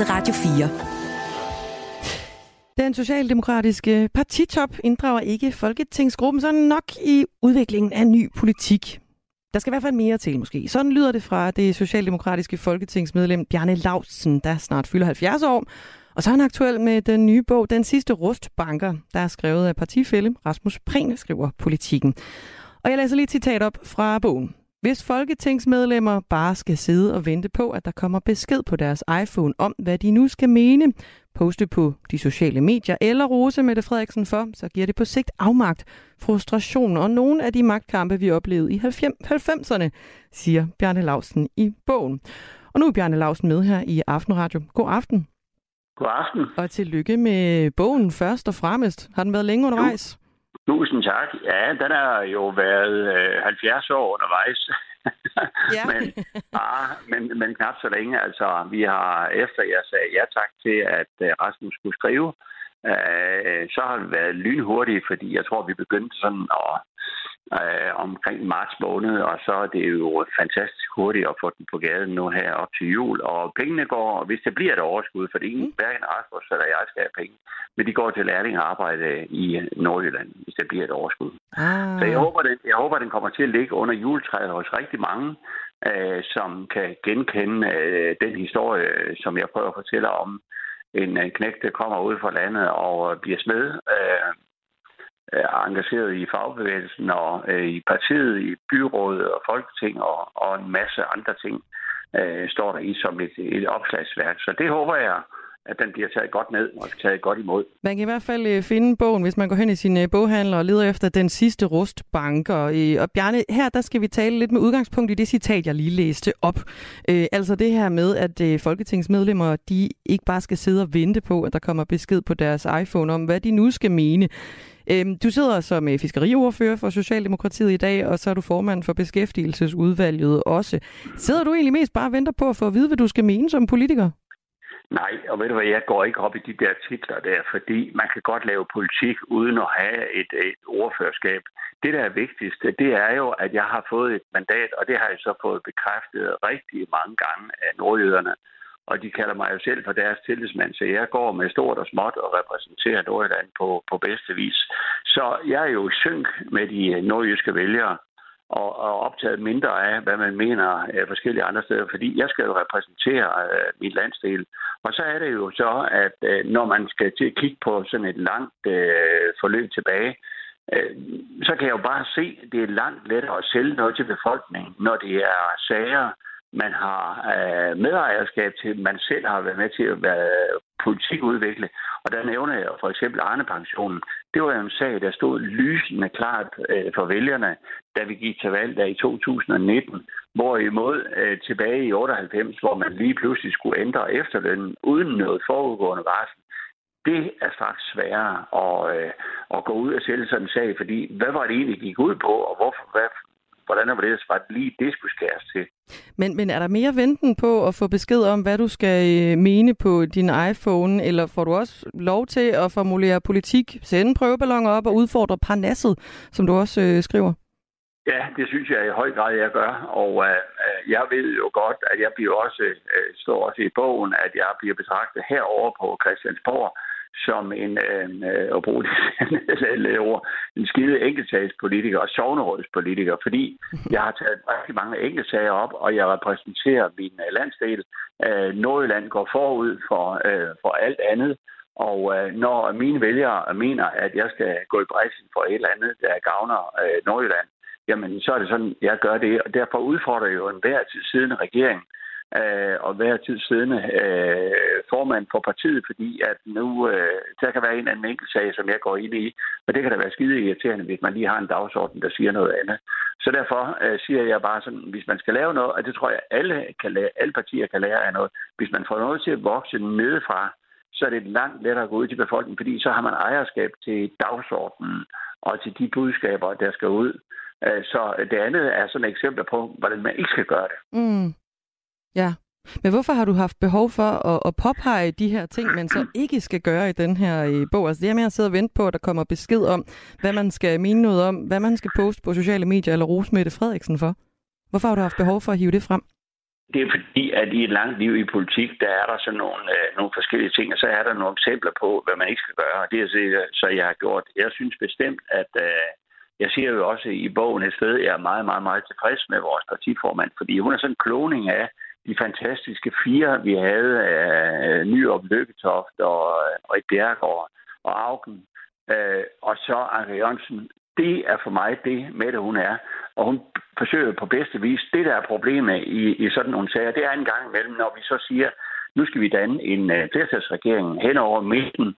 Til Radio 4. Den socialdemokratiske partitop inddrager ikke Folketingsgruppen sådan nok i udviklingen af ny politik. Der skal i hvert fald mere til måske. Sådan lyder det fra det socialdemokratiske folketingsmedlem Bjarne Lausen, der snart fylder 70 år. Og så er han aktuel med den nye bog, Den sidste rustbanker, der er skrevet af partifælle Rasmus Prehn, skriver politikken. Og jeg læser lige et citat op fra bogen. Hvis folketingsmedlemmer bare skal sidde og vente på, at der kommer besked på deres iPhone om, hvad de nu skal mene, poste på de sociale medier eller rose Mette Frederiksen for, så giver det på sigt afmagt, frustration og nogle af de magtkampe, vi oplevede i 90'erne, siger Bjarne Lausen i bogen. Og nu er Bjarne Lausen med her i Aftenradio. God aften. God aften. Og tillykke med bogen først og fremmest. Har den været længe undervejs? Tusind tak. Ja, den har jo været øh, 70 år undervejs. Ja. men, ah, men, men knap så længe. Altså, vi har, efter jeg sagde ja tak til, at øh, Rasmus skulle skrive, øh, så har vi været lynhurtige, fordi jeg tror, vi begyndte sådan at, øh, omkring marts måned, og så er det jo fantastisk hurtigt at få den på gaden nu her op til jul. Og pengene går, hvis det bliver et overskud, for det er ingen, hverken Rasmus eller jeg skal have penge, men de går til lærling og arbejde i Nordjylland, hvis det bliver et overskud. Ah. Så jeg håber, den, jeg håber, den kommer til at ligge under juletræet hos rigtig mange, øh, som kan genkende øh, den historie, som jeg prøver at fortælle om en øh, knægt, der kommer ud fra landet og bliver smed, øh, er engageret i fagbevægelsen og øh, i partiet, i byrådet og folketing og, og en masse andre ting, øh, står der i som et, et opslagsværk. Så det håber jeg, at den bliver taget godt ned og taget godt imod. Man kan i hvert fald øh, finde bogen, hvis man går hen i sin øh, boghandler og leder efter den sidste rustbank. Og, øh, Og Bjarne, her der skal vi tale lidt med udgangspunkt i det citat, jeg lige læste op. Øh, altså det her med, at øh, folketingsmedlemmer, de ikke bare skal sidde og vente på, at der kommer besked på deres iPhone om, hvad de nu skal mene. Øhm, Du sidder som øh, fiskeriordfører for Socialdemokratiet i dag, og så er du formand for Beskæftigelsesudvalget også. Sidder du egentlig mest bare og venter på at få at vide, hvad du skal mene som politiker? Nej, og ved du hvad, jeg går ikke op i de der titler der, fordi man kan godt lave politik uden at have et, et ordførerskab. Det, der er vigtigst, det er jo, at jeg har fået et mandat, og det har jeg så fået bekræftet rigtig mange gange af nordjyderne og de kalder mig jo selv for deres tillidsmand, så jeg går med stort og småt og repræsenterer Nordjylland på, på bedste vis. Så jeg er jo i synk med de øh, nordjyske vælgere, og, og optaget mindre af, hvad man mener af forskellige andre steder, fordi jeg skal jo repræsentere øh, min landsdel. Og så er det jo så, at øh, når man skal til at kigge på sådan et langt øh, forløb tilbage, øh, så kan jeg jo bare se, at det er langt lettere at sælge noget til befolkningen, når det er sager, man har øh, medejerskab til, man selv har været med til at være politikudvikle. Og der nævner jeg for eksempel Arne-pensionen. Det var jo en sag, der stod lysende klart øh, for vælgerne, da vi gik til valg der i 2019. Hvorimod øh, tilbage i 98, hvor man lige pludselig skulle ændre efterlønnen uden noget forudgående varsel, det er straks sværere at, øh, at gå ud og sælge sådan en sag, fordi hvad var det egentlig, gik ud på, og hvorfor, hvad, hvordan var det, var det lige det skulle skæres til. Men, men er der mere venten på at få besked om, hvad du skal øh, mene på din iPhone, eller får du også lov til at formulere politik, sende prøveballoner op og udfordre parnasset, som du også øh, skriver? Ja, det synes jeg i høj grad, jeg gør. Og øh, øh jeg ved jo godt, at jeg bliver også, øh, står også i bogen, at jeg bliver betragtet herover på Christiansborg som en, øh, at bruge det ord, en skide enkeltsagspolitiker og sovnerådspolitiker, fordi jeg har taget rigtig mange enkeltsager op, og jeg repræsenterer min øh, landsdel. Øh, Nordjylland går forud for, øh, for alt andet, og øh, når mine vælgere mener, at jeg skal gå i bræschen for et eller andet, der gavner øh, Nordjylland, jamen så er det sådan, jeg gør det, og derfor udfordrer jeg jo en hver tid siden regering øh, og hver tid siddende øh, formand for partiet, fordi at nu, øh, der kan være en anden enkelt sag, som jeg går ind i, men det kan da være skide irriterende, hvis man lige har en dagsorden, der siger noget andet. Så derfor øh, siger jeg bare sådan, hvis man skal lave noget, og det tror jeg, alle, kan lære, alle partier kan lære af noget, hvis man får noget til at vokse nedefra, så er det langt lettere at gå ud til befolkningen, fordi så har man ejerskab til dagsordenen og til de budskaber, der skal ud. Øh, så det andet er sådan et eksempel på, hvordan man ikke skal gøre det. Mm. Ja. Men hvorfor har du haft behov for at, at påpege de her ting, man så ikke skal gøre i den her i bog? Altså det her med at sidde og vente på, at der kommer besked om, hvad man skal mene noget om, hvad man skal poste på sociale medier eller rose Mette Frederiksen for. Hvorfor har du haft behov for at hive det frem? Det er fordi, at i et langt liv i politik, der er der så nogle, øh, nogle forskellige ting, og så er der nogle eksempler på, hvad man ikke skal gøre. Og det er så, så jeg har gjort. Jeg synes bestemt, at øh, jeg siger jo også i bogen et sted, at jeg er meget, meget, meget tilfreds med vores partiformand, fordi hun er sådan en kloning af, de fantastiske fire, vi havde af Nyrup, Lykketoft og og Bjergård og Augen, øh, og så Anke Jørgensen. Det er for mig det, Mette hun er. Og hun forsøger på bedste vis. Det, der er problemet i, i sådan nogle sager, det er en gang imellem, når vi så siger, nu skal vi danne en uh, flertalsregering hen over midten,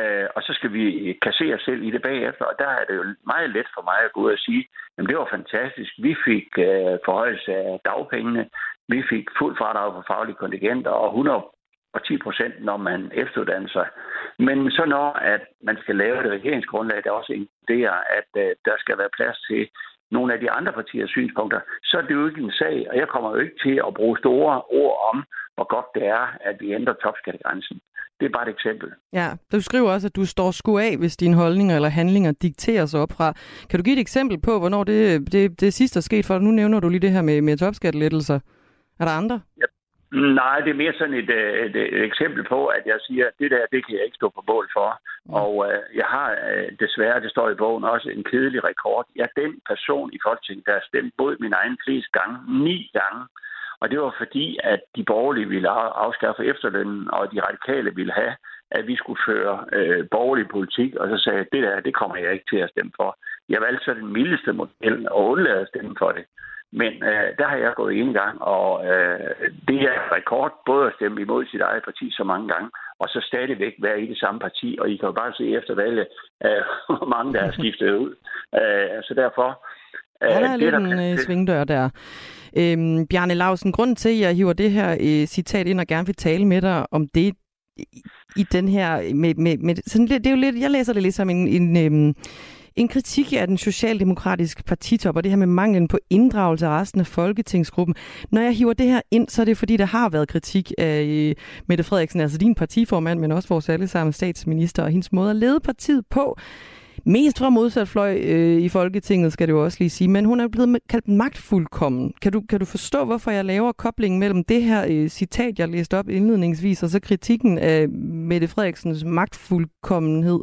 øh, og så skal vi kassere os selv i det bagefter. Og der er det jo meget let for mig at gå ud og sige, jamen det var fantastisk. Vi fik øh, forhøjelse af dagpengene. Vi fik fuld fradrag for faglige kontingenter og 110 procent, når man efteruddanner sig. Men så når at man skal lave det regeringsgrundlag, der også inkluderer, at øh, der skal være plads til nogle af de andre partiers synspunkter, så er det jo ikke en sag, og jeg kommer jo ikke til at bruge store ord om, hvor godt det er, at vi ændrer topskattegrænsen. Det er bare et eksempel. Ja, du skriver også, at du står sku af, hvis dine holdninger eller handlinger dikteres op fra. Kan du give et eksempel på, hvornår det, det, det sidste er sket for dig? Nu nævner du lige det her med, med topskattelettelser. Er der andre? Ja. Nej, det er mere sådan et, øh, et, et eksempel på, at jeg siger, at det der, det kan jeg ikke stå på mål for. Mm. Og uh, jeg har uh, desværre, det står i bogen, også en kedelig rekord. Jeg er den person i Folketinget, der har stemt mod min egen flest gange, ni gange. Og det var fordi, at de borgerlige ville afskaffe efterlønnen, og de radikale ville have, at vi skulle føre øh, borgerlig politik, og så sagde jeg, det der, det kommer jeg ikke til at stemme for. Jeg valgte så den mildeste model og undlade at stemme for det. Men øh, der har jeg gået en gang, og øh, det er rekord både at stemme imod sit eget parti så mange gange, og så stadigvæk være i det samme parti. Og I kan jo bare se efter valget, øh, hvor mange der er skiftet ud. Øh, så derfor... Øh, ja, der er det, lidt der en øh, svingdør der. Øhm, Bjarne Lausen, grund til, at jeg hiver det her øh, citat ind og gerne vil tale med dig om det i, den her... Med, med, med, sådan, det er jo lidt, jeg læser det lidt som en... en øhm, en kritik af den socialdemokratiske partitop, og det her med manglen på inddragelse af resten af Folketingsgruppen. Når jeg hiver det her ind, så er det fordi, der har været kritik af øh, Mette Frederiksen, altså din partiformand, men også vores allesammen statsminister og hendes måde at lede partiet på. mest fra modsat fløj øh, i Folketinget, skal det jo også lige sige, men hun er blevet kaldt magtfuldkommen. Kan du, kan du forstå, hvorfor jeg laver koblingen mellem det her øh, citat, jeg læste op indledningsvis, og så kritikken af Mette Frederiksens magtfuldkommenhed?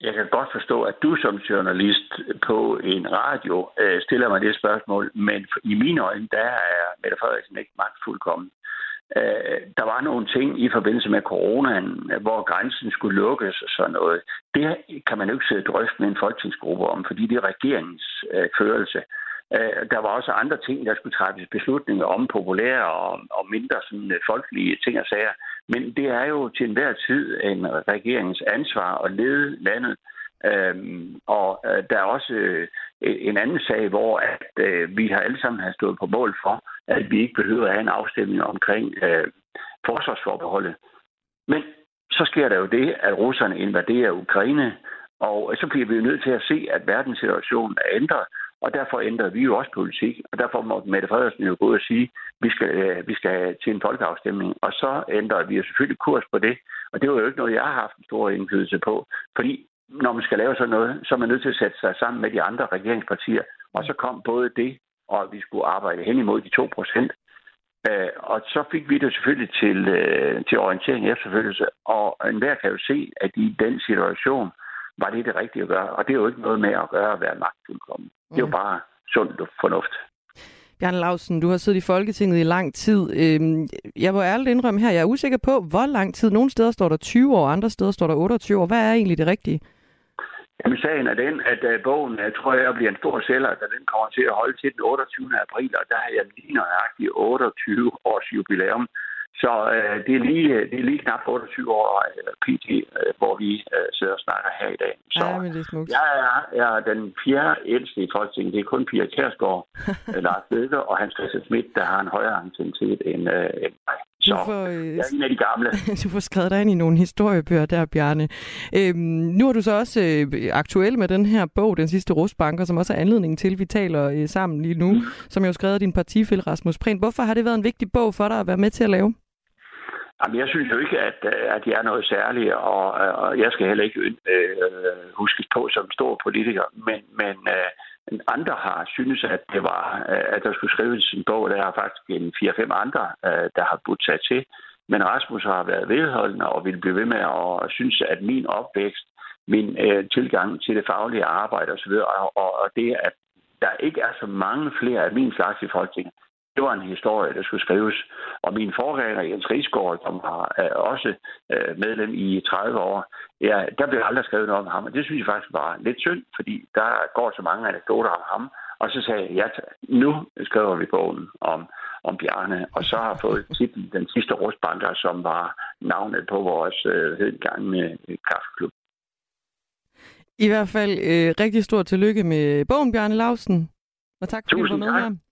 Jeg kan godt forstå, at du som journalist på en radio øh, stiller mig det spørgsmål, men i mine øjne, der er Mette Frederiksen ikke magtfuldkommen. Øh, der var nogle ting i forbindelse med coronaen, hvor grænsen skulle lukkes og sådan noget. Det kan man jo ikke sidde og drøfte med en folketingsgruppe om, fordi det er regeringens øh, førelse. Øh, der var også andre ting, der skulle træffes beslutninger om, populære og, og mindre sådan, øh, folkelige ting og sager. Men det er jo til enhver tid en regeringens ansvar at lede landet. Øhm, og øh, der er også øh, en anden sag, hvor at, øh, vi har alle sammen har stået på mål for, at vi ikke behøver at have en afstemning omkring øh, forsvarsforbeholdet. Men så sker der jo det, at russerne invaderer Ukraine, og så bliver vi jo nødt til at se, at verdenssituationen er ændret, og derfor ændrede vi jo også politik, og derfor må Mette Frederiksen jo gå og sige, at vi skal, øh, vi skal til en folkeafstemning. Og så ændrede vi jo selvfølgelig kurs på det, og det var jo ikke noget, jeg har haft en stor indflydelse på, fordi når man skal lave sådan noget, så er man nødt til at sætte sig sammen med de andre regeringspartier, og så kom både det, og at vi skulle arbejde hen imod de 2 procent. Øh, og så fik vi det selvfølgelig til, øh, til orientering efterfølgelse, og enhver kan jo se, at i den situation, var det det rigtige at gøre. Og det er jo ikke noget med at gøre at være magtfuldkommen. Mm. Det er jo mm. bare sund fornuft. Bjarne Lausen, du har siddet i Folketinget i lang tid. Øhm, jeg må ærligt indrømme her, jeg er usikker på, hvor lang tid. Nogle steder står der 20 år, andre steder står der 28 år. Hvad er egentlig det rigtige? Jamen, sagen er den, at uh, bogen, jeg tror jeg, bliver en stor sælger, da den kommer til at holde til den 28. april, og der har jeg lige nøjagtigt 28 års jubilæum. Så øh, det, er lige, det er lige knap 28 år øh, PT, øh, hvor vi øh, sidder og snakker her i dag. Så ja, men det er smukt. jeg er, jeg er den fjerde ældste i Folketinget. Det er kun Pia Kærsgaard, øh, Lars Løkke og Hans Christian Schmidt, der har en højere anciennitet end, øh, end mig. Så du får, øh, jeg er en af de gamle. du får skrevet dig ind i nogle historiebøger der, Bjarne. Øhm, nu er du så også øh, aktuel med den her bog, Den sidste rustbanker, som også er anledningen til, at vi taler øh, sammen lige nu, mm. som jo skrevet din partifælle Rasmus Prehn. Hvorfor har det været en vigtig bog for dig at være med til at lave? Jamen, jeg synes jo ikke, at, øh, at jeg er noget særligt, og, øh, og jeg skal heller ikke øh, huskes på som stor politiker, men, men øh, andre har synes, at det var, øh, at der skulle skrives en bog, der er faktisk en 4-5 andre, øh, der har budt sig til. Men Rasmus har været vedholdende og vil blive ved med at synes, at min opvækst, min øh, tilgang til det faglige arbejde osv., og, og, og det, at der ikke er så mange flere af min slags i Folketinget, det var en historie, der skulle skrives. Og min forgænger, Jens Rigsgaard, som var øh, også øh, medlem i 30 år, ja, der blev aldrig skrevet noget om ham. Og det synes jeg faktisk var lidt synd, fordi der går så mange anekdoter om ham. Og så sagde jeg, ja, nu skriver vi bogen om, om Bjarne, og så har fået titlen Den sidste rustbanker, som var navnet på vores øh, med kaffeklub. I hvert fald øh, rigtig stort tillykke med bogen, Bjarne Lausen. Og tak fordi Tusind du var med tak. her.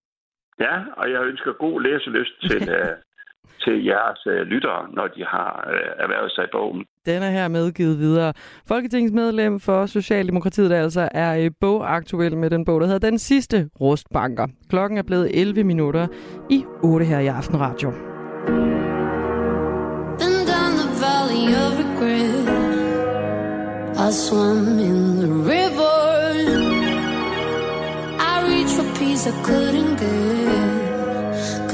Ja, og jeg ønsker god læselyst til, uh, til jeres uh, lyttere, når de har uh, erhvervet sig bogen. Den er her medgivet videre. Folketingsmedlem for Socialdemokratiet, der altså er bogaktuel med den bog, der hedder Den sidste rustbanker. Klokken er blevet 11 minutter i 8 her i Aftenradio. Been down the valley of regret I swam in the river I couldn't get.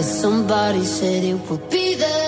Cause somebody said it would be there.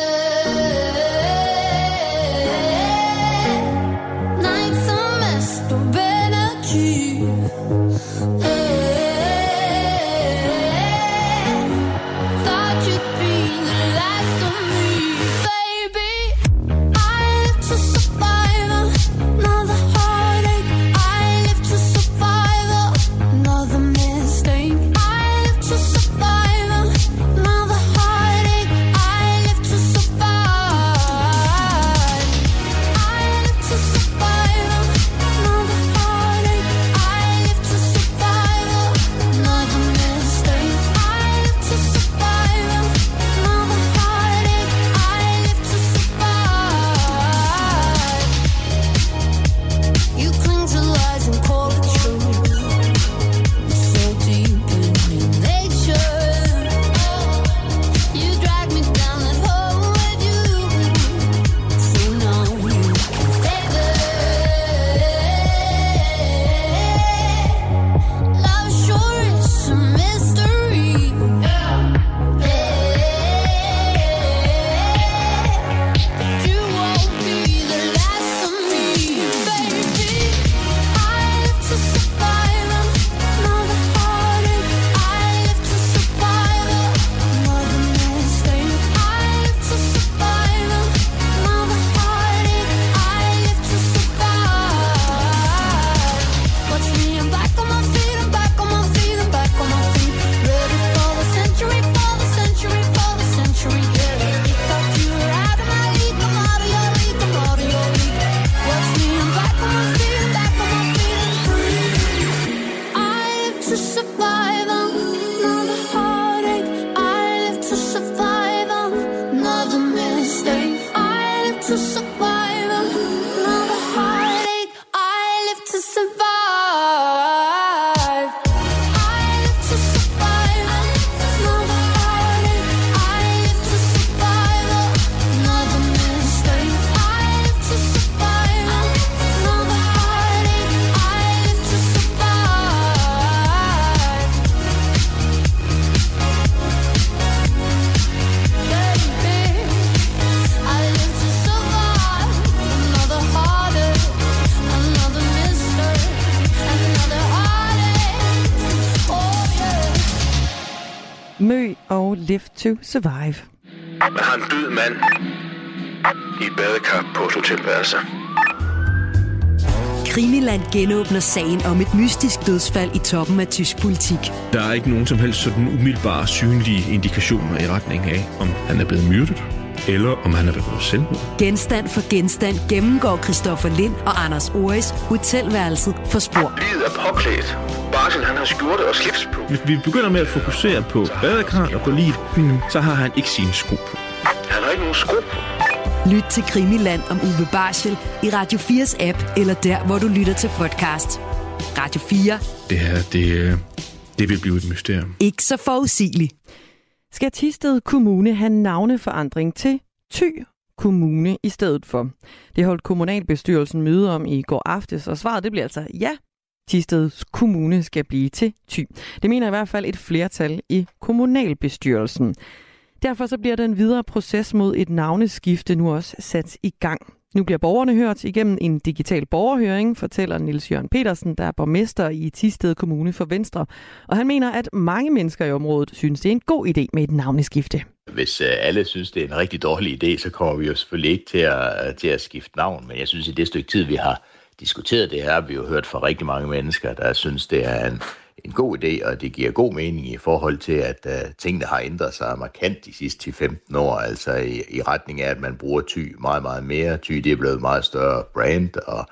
To Survive. Man har en død mand i et badekar på et hotelværelse. Krimiland genåbner sagen om et mystisk dødsfald i toppen af tysk politik. Der er ikke nogen som helst sådan umiddelbare synlige indikationer i retning af, om han er blevet myrdet, eller om han er begået selvmord. Genstand for genstand gennemgår Christoffer Lind og Anders Oris hotelværelset for spor. Livet er påklædt. Barsel, han har skjorte og slips på. Hvis vi begynder med at fokusere på badekarret og på livet, mm, så har han ikke sine sko på. Han har ikke nogen sko på. Lyt til Krimiland om Uwe Barschel i Radio 4's app, eller der, hvor du lytter til podcast. Radio 4. Det her, det, øh, det vil blive et mysterium. Ikke så forudsigeligt. Skal Tisted Kommune have navneforandring til Thy Kommune i stedet for? Det holdt kommunalbestyrelsen møde om i går aftes, og svaret det bliver altså ja. Tisteds Kommune skal blive til Thy. Det mener i hvert fald et flertal i kommunalbestyrelsen. Derfor så bliver den videre proces mod et navneskifte nu også sat i gang. Nu bliver borgerne hørt igennem en digital borgerhøring, fortæller Nils Jørgen Petersen, der er borgmester i Tisted Kommune for Venstre. Og han mener, at mange mennesker i området synes, det er en god idé med et navneskifte. Hvis øh, alle synes, det er en rigtig dårlig idé, så kommer vi jo selvfølgelig ikke til at, øh, til at skifte navn. Men jeg synes, i det stykke tid, vi har diskuteret det her, har vi jo hørt fra rigtig mange mennesker, der synes, det er en, en god idé, og det giver god mening i forhold til, at uh, tingene har ændret sig markant de sidste 10-15 år, altså i, i retning af, at man bruger ty meget, meget mere. Ty, det er blevet meget større brand, og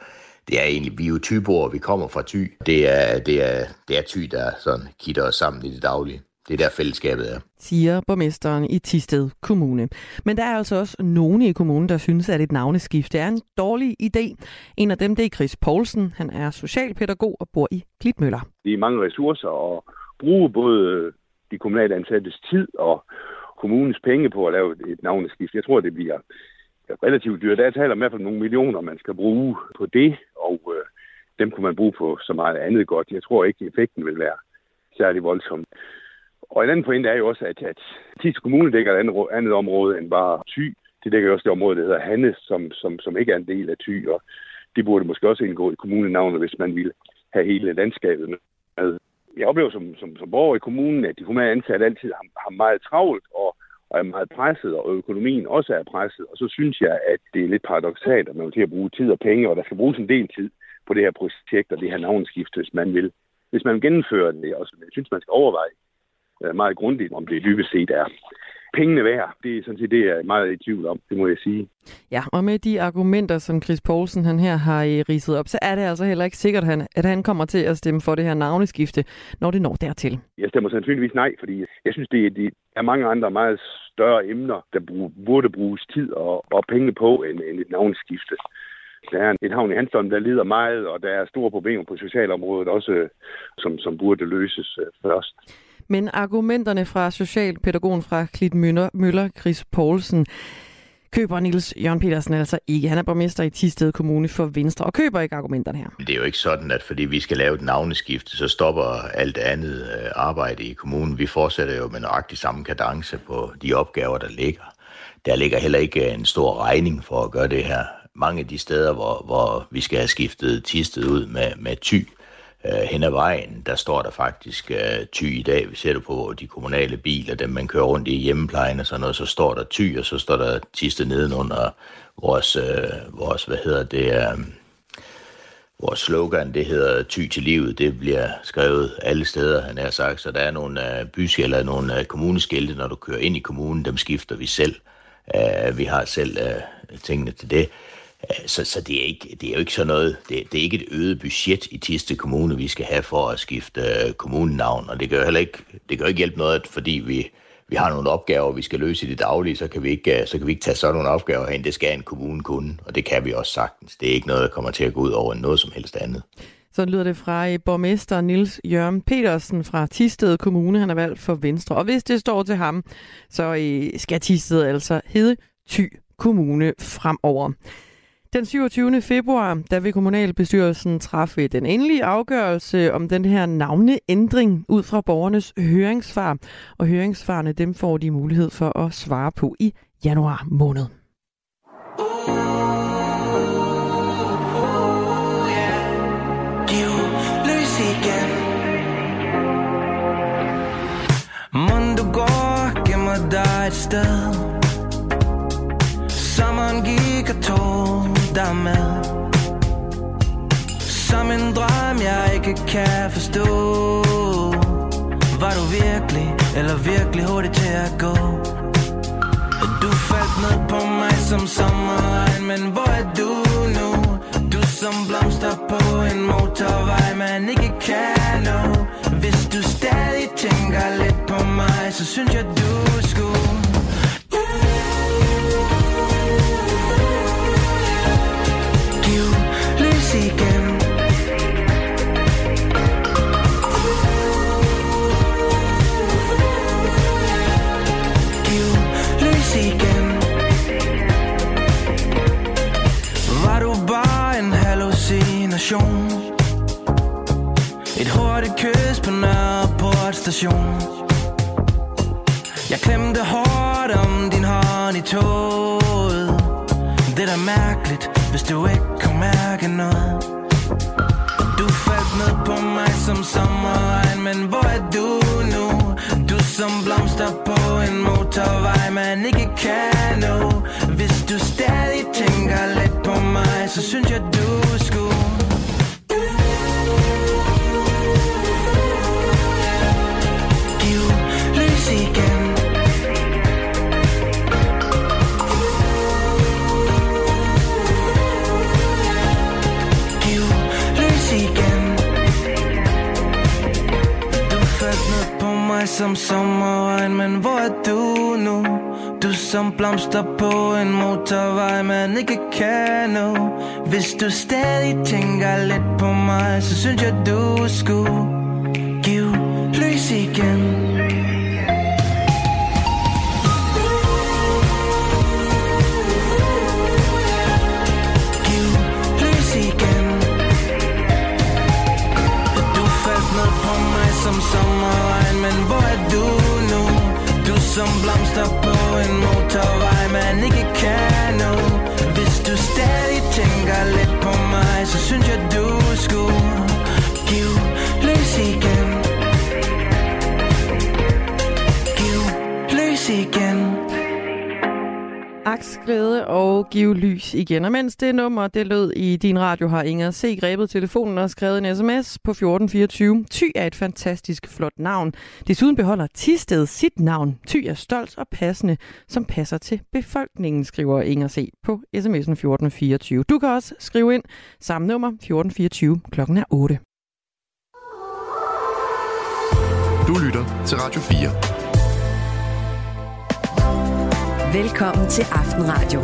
det er egentlig, vi er jo typer, vi kommer fra ty. Det er, det er, det er ty, der sådan kitter os sammen i det daglige. Det er der fællesskabet er. siger borgmesteren i Tisted Kommune. Men der er altså også nogen i kommunen, der synes, at et navneskift er en dårlig idé. En af dem det er Chris Poulsen. Han er socialpædagog og bor i Klitmøller. Det er mange ressourcer at bruge både de kommunale ansattes tid og kommunens penge på at lave et navneskift. Jeg tror, det bliver relativt dyrt. Der er tale om i hvert fald nogle millioner, man skal bruge på det, og øh, dem kunne man bruge på så meget andet godt. Jeg tror ikke, effekten vil være særlig voldsom. Og en anden pointe er jo også, at, at Tis Kommune dækker et andet, andet område end bare Thy. Det dækker jo også det område, der hedder Hanne, som, som, som ikke er en del af Thy, og det burde måske også indgå i kommunenavnet, hvis man ville have hele landskabet med. Jeg oplever som, som, som borger i kommunen, at de humane ansatte altid har, har meget travlt og, og er meget presset, og økonomien også er presset. Og så synes jeg, at det er lidt paradoxalt, at man vil til at bruge tid og penge, og der skal bruges en del tid på det her projekt og det her navnskift, hvis man vil. Hvis man gennemfører det, og jeg synes, man skal overveje meget grundigt, om det dybest set er pengene værd. Det er sådan set det, jeg er meget i tvivl om, det må jeg sige. Ja, og med de argumenter, som Chris Poulsen han her har øh, ridset op, så er det altså heller ikke sikkert, at han, at han kommer til at stemme for det her navneskifte, når det når dertil. Jeg stemmer sandsynligvis nej, fordi jeg synes, det er, det er mange andre meget større emner, der burde bruges tid og, og penge på end, end et navneskifte. Der er en havn i Hanstholm, der lider meget, og der er store problemer på socialområdet også, som, som burde løses øh, først. Men argumenterne fra socialpædagogen fra Klit Møller, Møller Chris Poulsen, køber Nils Jørgen Petersen altså ikke. Han er borgmester i Tisted Kommune for Venstre og køber ikke argumenterne her. Det er jo ikke sådan, at fordi vi skal lave et navneskifte, så stopper alt andet øh, arbejde i kommunen. Vi fortsætter jo med nøjagtig samme kadence på de opgaver, der ligger. Der ligger heller ikke øh, en stor regning for at gøre det her. Mange af de steder, hvor, hvor vi skal have skiftet Tisted ud med, med ty, øh, hen ad vejen, der står der faktisk øh, ty i dag. Vi ser det på de kommunale biler, dem man kører rundt i hjemmeplejen og sådan noget, så står der ty, og så står der tiste nedenunder vores, øh, vores hvad hedder det, øh, vores slogan, det hedder ty til livet, det bliver skrevet alle steder, han har sagt, så der er nogle øh, byskilte, nogle øh, kommuneskilte, når du kører ind i kommunen, dem skifter vi selv. Øh, vi har selv øh, tingene til det. Øh, så, så det, er ikke, det er jo ikke sådan noget, det, det er ikke et øget budget i Tiste Kommune, vi skal have for at skifte øh, kommunenavn, og det kan jo heller ikke, det kan jo ikke hjælpe noget, at fordi vi, vi har nogle opgaver, vi skal løse i det daglige, så kan vi ikke, øh, så kan vi ikke tage sådan nogle opgaver hen. Det skal en kommune kunne, og det kan vi også sagtens. Det er ikke noget, der kommer til at gå ud over noget som helst andet. Så lyder det fra borgmester Nils Jørgen Petersen fra Tisted Kommune. Han er valgt for Venstre. Og hvis det står til ham, så skal Tisted altså hedde Ty Kommune fremover. Den 27. februar, der vil kommunalbestyrelsen træffe den endelige afgørelse om den her navneændring ud fra borgernes høringssvar. Og høringsfarene, dem får de mulighed for at svare på i januar måned. Livløs du går, gemmer dig et sted Sommeren gik og tog dig med Som en drøm, jeg ikke kan forstå Var du virkelig, eller virkelig hurtigt til at gå? Du faldt ned på mig som sommerregn Men hvor er du nu? Du som blomster på en motorvej Man ikke kan nå Hvis du stadig tænker lidt på mig Så synes jeg du skulle station. Et hurtigt kys på Nørreport station. Jeg klemte hårdt om din hånd i toget. Det er da mærkeligt, hvis du ikke kunne mærke noget. Du faldt ned på mig som sommerregn Men hvor er du nu? Du som blomster på en motorvej Man ikke kan nå. Hvis du stadig tænker lidt på mig Så synes jeg du mig som sommerregn Men hvor er du nu? Du som blomster på en motorvej Man ikke kan nå Hvis du stadig tænker lidt på mig Så synes jeg du skulle Give lys igen som blomster på en motorvej Man ikke kan nå. Hvis du stadig tænker lidt på mig Så synes jeg du skulle Give løs igen. Give løs igen. Aks glæde og Giv lys igen. Og mens det nummer, det lød i din radio, har Inger C. grebet telefonen og skrevet en sms på 1424. Ty er et fantastisk flot navn. Desuden beholder Tisted sit navn. Ty er stolt og passende, som passer til befolkningen, skriver Inger C. på sms'en 1424. Du kan også skrive ind samme nummer 1424 klokken er 8. Du lytter til Radio 4. Velkommen til Aftenradio.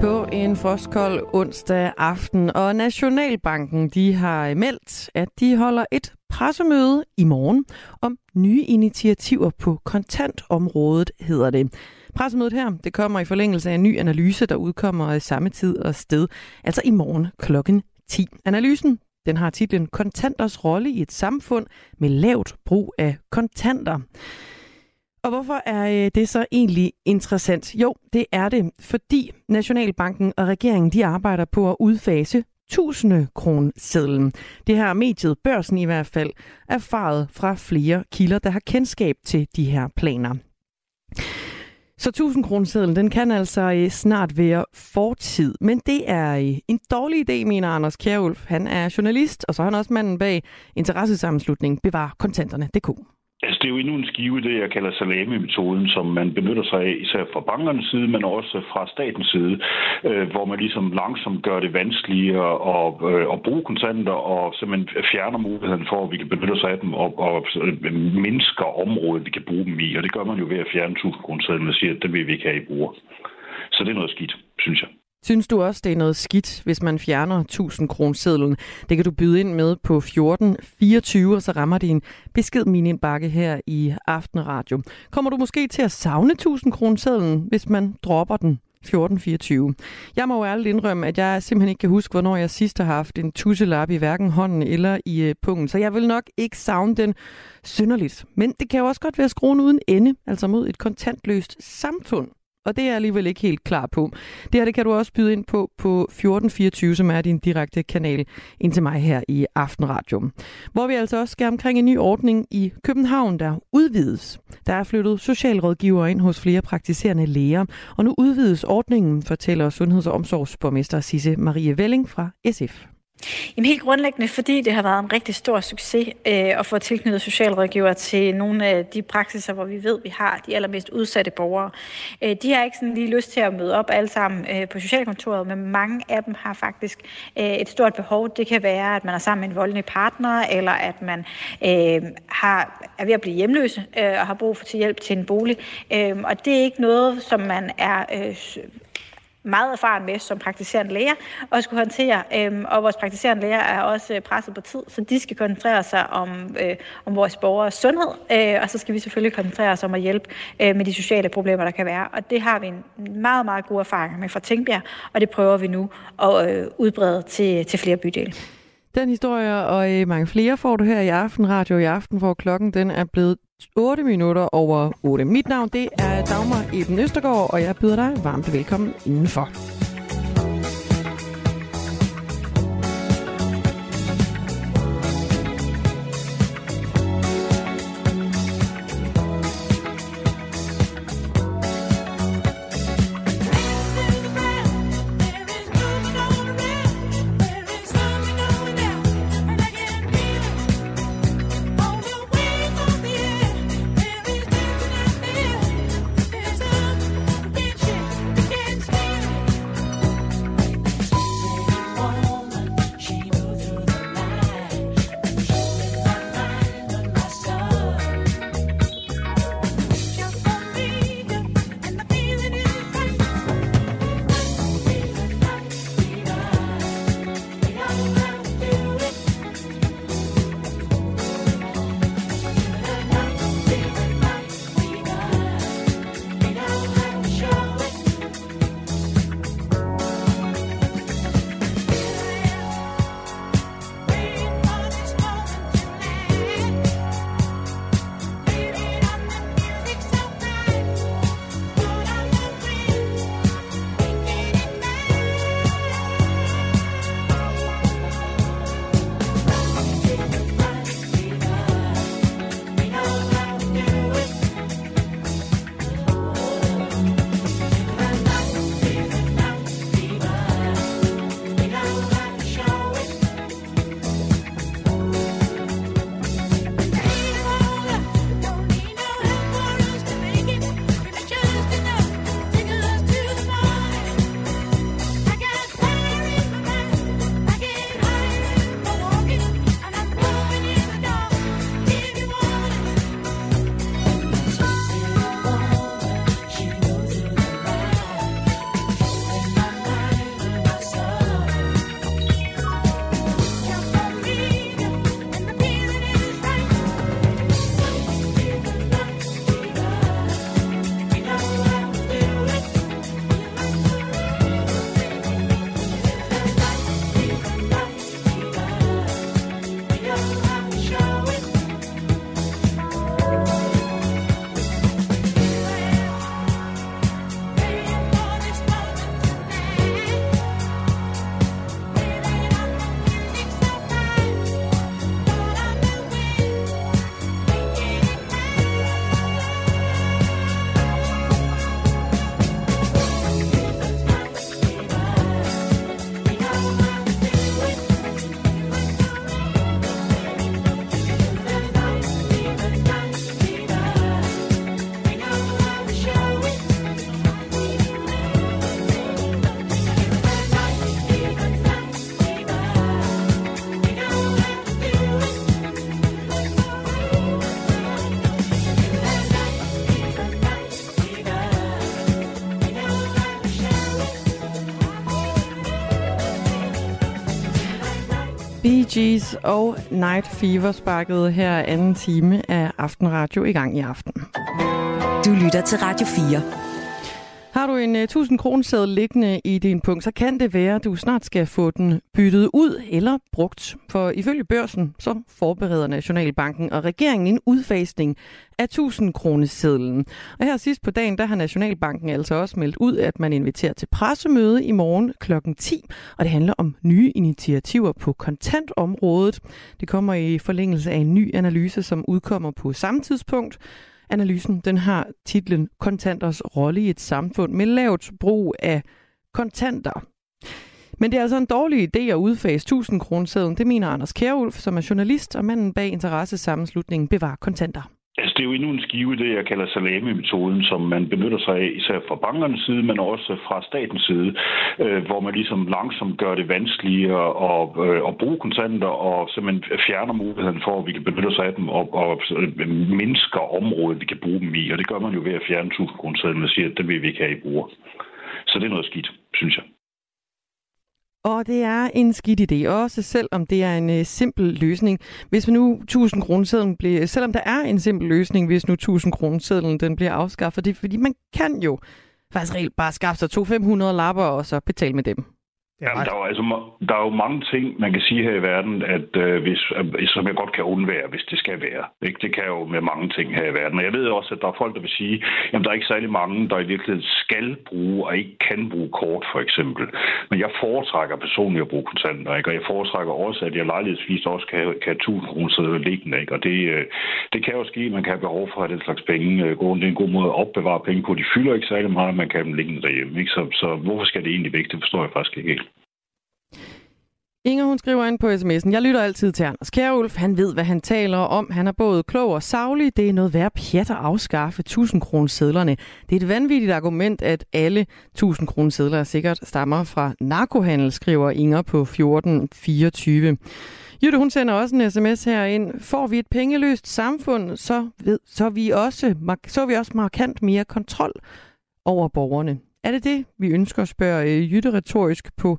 På en frostkold onsdag aften, og Nationalbanken de har meldt, at de holder et pressemøde i morgen om nye initiativer på kontantområdet, hedder det. Pressemødet her, det kommer i forlængelse af en ny analyse, der udkommer i samme tid og sted, altså i morgen klokken 10. Analysen den har titlen Kontanters rolle i et samfund med lavt brug af kontanter. Og hvorfor er øh, det så egentlig interessant? Jo, det er det, fordi Nationalbanken og regeringen de arbejder på at udfase 1000 kronsedlen. Det her mediet, børsen i hvert fald, erfaret fra flere kilder, der har kendskab til de her planer. Så 1000 kronesedlen, den kan altså øh, snart være fortid, men det er øh, en dårlig idé, mener Anders Kjærulf. Han er journalist, og så er han også manden bag interessesammenslutningen Bevar Kontanterne.dk. Altså, det er jo endnu en skive, det jeg kalder salami-metoden, som man benytter sig af, især fra bankernes side, men også fra statens side, øh, hvor man ligesom langsomt gør det vanskeligere at, øh, at bruge kontanter, og simpelthen fjerner muligheden for, at vi kan benytte os af dem, og, og øh, mindsker området, vi kan bruge dem i. Og det gør man jo ved at fjerne 1000 kroner og siger, at det vil vi ikke have i bruger. Så det er noget skidt, synes jeg. Synes du også, det er noget skidt, hvis man fjerner 1000 kronesedlen? Det kan du byde ind med på 1424, og så rammer din besked min indbakke her i Aftenradio. Kommer du måske til at savne 1000 kronesedlen, hvis man dropper den 1424. Jeg må jo ærligt indrømme, at jeg simpelthen ikke kan huske, hvornår jeg sidst har haft en tusselap i hverken hånden eller i øh, pungen, så jeg vil nok ikke savne den synderligt. Men det kan jo også godt være skruen uden ende, altså mod et kontantløst samfund. Og det er jeg alligevel ikke helt klar på. Det her det kan du også byde ind på på 1424, som er din direkte kanal ind til mig her i Aftenradio. Hvor vi altså også skal omkring en ny ordning i København, der udvides. Der er flyttet socialrådgiver ind hos flere praktiserende læger, og nu udvides ordningen, fortæller Sundheds- og Omsorgsborgmester Sisse Marie Velling fra SF. Jamen helt grundlæggende, fordi det har været en rigtig stor succes øh, at få tilknyttet socialrådgiver til nogle af de praksiser, hvor vi ved, vi har de allermest udsatte borgere. Øh, de har ikke sådan lige lyst til at møde op alle sammen øh, på socialkontoret, men mange af dem har faktisk øh, et stort behov. Det kan være, at man er sammen med en voldelig partner, eller at man øh, har, er ved at blive hjemløse øh, og har brug for til hjælp til en bolig. Øh, og det er ikke noget, som man er øh, meget erfaren med som praktiserende læger og skulle håndtere. Øh, og vores praktiserende læger er også øh, presset på tid, så de skal koncentrere sig om, øh, om vores borgers sundhed, øh, og så skal vi selvfølgelig koncentrere os om at hjælpe øh, med de sociale problemer, der kan være. Og det har vi en meget, meget god erfaring med fra Tænkbjerg, og det prøver vi nu at øh, udbrede til, til flere bydele. Den historie og øh, mange flere får du her i Aften Radio i aften, hvor klokken den er blevet 8 minutter over 8. Mit navn det er Dagmar Eben Østergaard, og jeg byder dig varmt velkommen indenfor. Gees og Night Fever sparkede her anden time af Aftenradio i gang i aften. Du lytter til Radio 4. En øh, 1000 kroner liggende i din punkt, så kan det være, at du snart skal få den byttet ud eller brugt. For ifølge børsen, så forbereder Nationalbanken og regeringen en udfasning af 1000 kronesedlen. Og her sidst på dagen, der har Nationalbanken altså også meldt ud, at man inviterer til pressemøde i morgen kl. 10. Og det handler om nye initiativer på kontantområdet. Det kommer i forlængelse af en ny analyse, som udkommer på samme tidspunkt. Analysen den har titlen Kontanters rolle i et samfund med lavt brug af kontanter. Men det er altså en dårlig idé at udfase 1000 kronesedlen, det mener Anders Kjærulf, som er journalist og manden bag interessesammenslutningen Bevar Kontanter. Altså, det er jo endnu en skive, det jeg kalder salami-metoden, som man benytter sig af, især fra bankernes side, men også fra statens side, øh, hvor man ligesom langsomt gør det vanskeligere at, øh, at bruge kontanter, og simpelthen fjerner muligheden for, at vi kan benytte os af dem, og, og øh, mindsker området, vi kan bruge dem i. Og det gør man jo ved at fjerne 1000 kroner og siger, at det vil vi ikke have i bruger. Så det er noget skidt, synes jeg. Og det er en skidt idé, også selvom det er en øh, simpel løsning. Hvis vi nu 1000 kronesedlen bliver, selvom der er en simpel løsning, hvis nu 1000 kronesedlen den bliver afskaffet, det er fordi man kan jo faktisk reelt bare skaffe sig to 500 lapper og så betale med dem. Jamen, der, er jo, altså, der er jo mange ting, man kan sige her i verden, at øh, hvis, øh, som jeg godt kan undvære, hvis det skal være. Ikke? Det kan jo med mange ting her i verden. Og jeg ved også, at der er folk, der vil sige, at der er ikke særlig mange, der i virkeligheden skal bruge og ikke kan bruge kort, for eksempel. Men jeg foretrækker personligt at bruge kontanter, ikke? og jeg foretrækker også, at jeg lejlighedsvis også kan, kan have 1000 kroner liggende. Ikke? Og det, øh, det kan jo ske, at man kan have behov for at have den slags penge. Øh, Det er en god måde at opbevare penge på. De fylder ikke særlig meget, man kan have dem liggende derhjemme. Ikke? Så, så hvorfor skal det egentlig væk? Det forstår jeg faktisk ikke helt. Inger, hun skriver ind på sms'en. Jeg lytter altid til Anders Kjærulf. Han ved, hvad han taler om. Han er både klog og savlig. Det er noget værd pjat at afskaffe 1000 kroner sedlerne. Det er et vanvittigt argument, at alle 1000 kroner sedler sikkert stammer fra narkohandel, skriver Inger på 1424. Jytte, hun sender også en sms her ind. Får vi et pengeløst samfund, så, ved, så, vi også, så vi også markant mere kontrol over borgerne. Er det det, vi ønsker spørger øh, Jytte retorisk på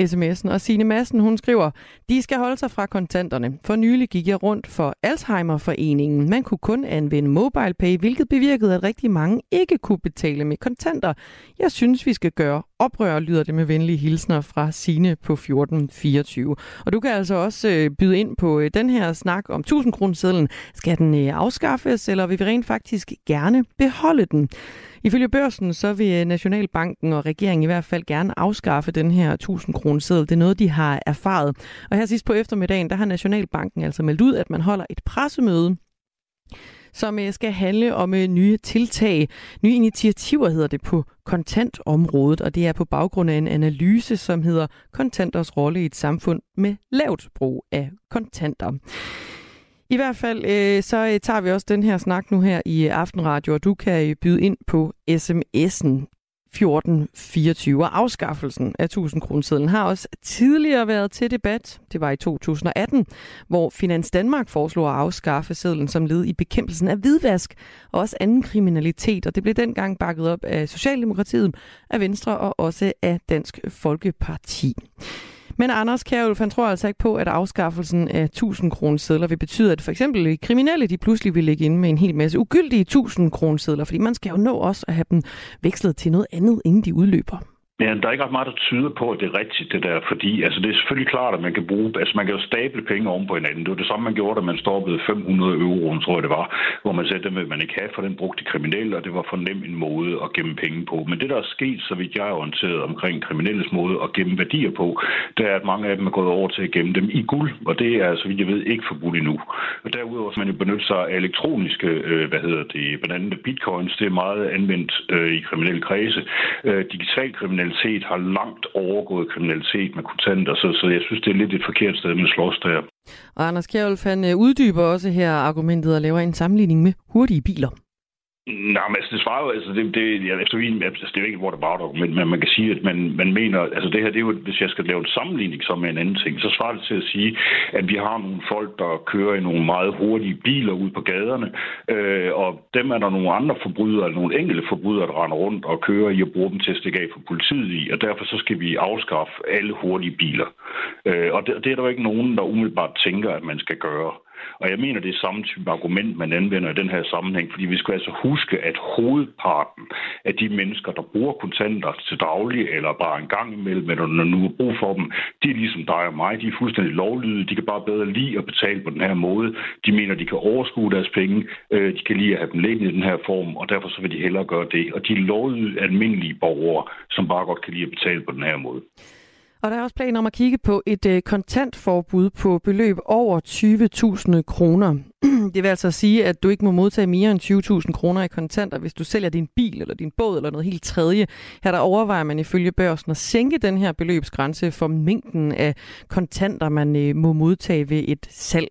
sms'en. Og Signe Madsen, hun skriver, de skal holde sig fra kontanterne. For nylig gik jeg rundt for Alzheimerforeningen. Man kunne kun anvende MobilePay, hvilket bevirkede, at rigtig mange ikke kunne betale med kontanter. Jeg synes, vi skal gøre oprør, lyder det med venlige hilsner fra Sine på 1424. Og du kan altså også øh, byde ind på øh, den her snak om 1000 kroner Skal den øh, afskaffes, eller vil vi rent faktisk gerne beholde den? Ifølge børsen, så vil øh, Nationalbanken og regeringen i hvert fald gerne afskaffe den her 1000 kroner seddel. Det er noget, de har erfaret. Og her sidst på eftermiddagen, der har Nationalbanken altså meldt ud, at man holder et pressemøde som øh, skal handle om øh, nye tiltag, nye initiativer hedder det på kontantområdet, og det er på baggrund af en analyse, som hedder Kontanters rolle i et samfund med lavt brug af kontanter. I hvert fald øh, så øh, tager vi også den her snak nu her i Aftenradio, og du kan øh, byde ind på sms'en 1424. Og afskaffelsen af 1000 kronesedlen har også tidligere været til debat. Det var i 2018, hvor Finans Danmark foreslog at afskaffe sedlen som led i bekæmpelsen af hvidvask og også anden kriminalitet. Og det blev dengang bakket op af Socialdemokratiet, af Venstre og også af Dansk Folkeparti. Men Anders Kjærulf, han tror altså ikke på, at afskaffelsen af 1000 kroner sedler vil betyde, at for eksempel kriminelle de pludselig vil ligge inde med en hel masse ugyldige 1000 kroner sedler, fordi man skal jo nå også at have dem vekslet til noget andet, inden de udløber. Ja, der er ikke ret meget, der tyder på, at det er rigtigt, det der, fordi altså, det er selvfølgelig klart, at man kan bruge, altså man kan jo stable penge oven på hinanden. Det var det samme, man gjorde, da man stoppede 500 euro, tror jeg det var, hvor man sagde, at dem vil man ikke have, for den brugte kriminelle, og det var for nem en måde at gemme penge på. Men det, der er sket, så vidt jeg er orienteret omkring kriminelles måde at gemme værdier på, det er, at mange af dem er gået over til at gemme dem i guld, og det er, så vidt jeg ved, ikke forbudt endnu. Og derudover skal man jo benytte sig af elektroniske, øh, hvad hedder det, blandt andet bitcoins, det er meget anvendt øh, i kriminelle kredse. Øh, digital kriminalitet har langt overgået kriminalitet med kontanter, så, så jeg synes, det er lidt et forkert sted med slås der. Og Anders Kjærulf, han øh, uddyber også her argumentet og laver en sammenligning med hurtige biler. Nej, men altså, det svarer jo, altså, det, det, ja, efter min, altså, det er jo ikke et about, men, men man kan sige, at man, man mener, altså det her, det er jo, hvis jeg skal lave en sammenligning som med en anden ting, så svarer det til at sige, at vi har nogle folk, der kører i nogle meget hurtige biler ud på gaderne, øh, og dem er der nogle andre forbrydere, eller nogle enkelte forbrydere, der render rundt og kører i og bruger dem til at stikke af for politiet i, og derfor så skal vi afskaffe alle hurtige biler. Øh, og det, det er der jo ikke nogen, der umiddelbart tænker, at man skal gøre. Og jeg mener, det er samme type argument, man anvender i den her sammenhæng, fordi vi skal altså huske, at hovedparten af de mennesker, der bruger kontanter til daglig, eller bare en gang imellem, eller når nu er brug for dem, de er ligesom dig og mig, de er fuldstændig lovlydige, de kan bare bedre lide at betale på den her måde. De mener, de kan overskue deres penge, øh, de kan lide at have dem liggende i den her form, og derfor så vil de hellere gøre det. Og de er lovlydige almindelige borgere, som bare godt kan lide at betale på den her måde. Og der er også planer om at kigge på et øh, kontantforbud på beløb over 20.000 kroner. det vil altså sige, at du ikke må modtage mere end 20.000 kroner i kontanter, hvis du sælger din bil eller din båd eller noget helt tredje. Her der overvejer man ifølge børsen at sænke den her beløbsgrænse for mængden af kontanter, man øh, må modtage ved et salg.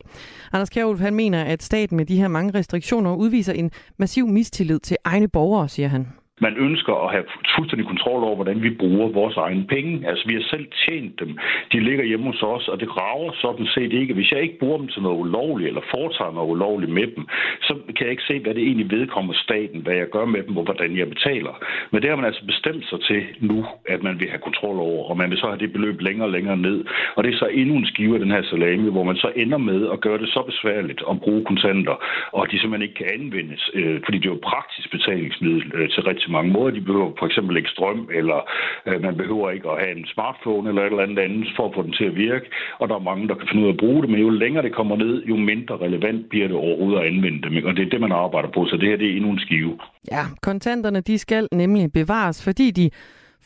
Anders Kjærulf, han mener, at staten med de her mange restriktioner udviser en massiv mistillid til egne borgere, siger han. Man ønsker at have fuldstændig kontrol over, hvordan vi bruger vores egne penge. Altså, vi har selv tjent dem. De ligger hjemme hos os, og det rager sådan set ikke. Hvis jeg ikke bruger dem til noget ulovligt, eller foretager noget ulovligt med dem, så kan jeg ikke se, hvad det egentlig vedkommer staten, hvad jeg gør med dem, og hvordan jeg betaler. Men det har man altså bestemt sig til nu, at man vil have kontrol over, og man vil så have det beløb længere og længere ned. Og det er så endnu en skive af den her salami, hvor man så ender med at gøre det så besværligt at bruge kontanter, og de simpelthen ikke kan anvendes, øh, fordi det er jo praktisk betalingsmiddel øh, til rigtig mange måder. De behøver for eksempel ikke strøm, eller øh, man behøver ikke at have en smartphone eller et eller andet andet for at få den til at virke. Og der er mange, der kan finde ud af at bruge det, men jo længere det kommer ned, jo mindre relevant bliver det overhovedet at anvende dem. Og det er det, man arbejder på, så det her det er endnu en skive. Ja, kontanterne de skal nemlig bevares, fordi de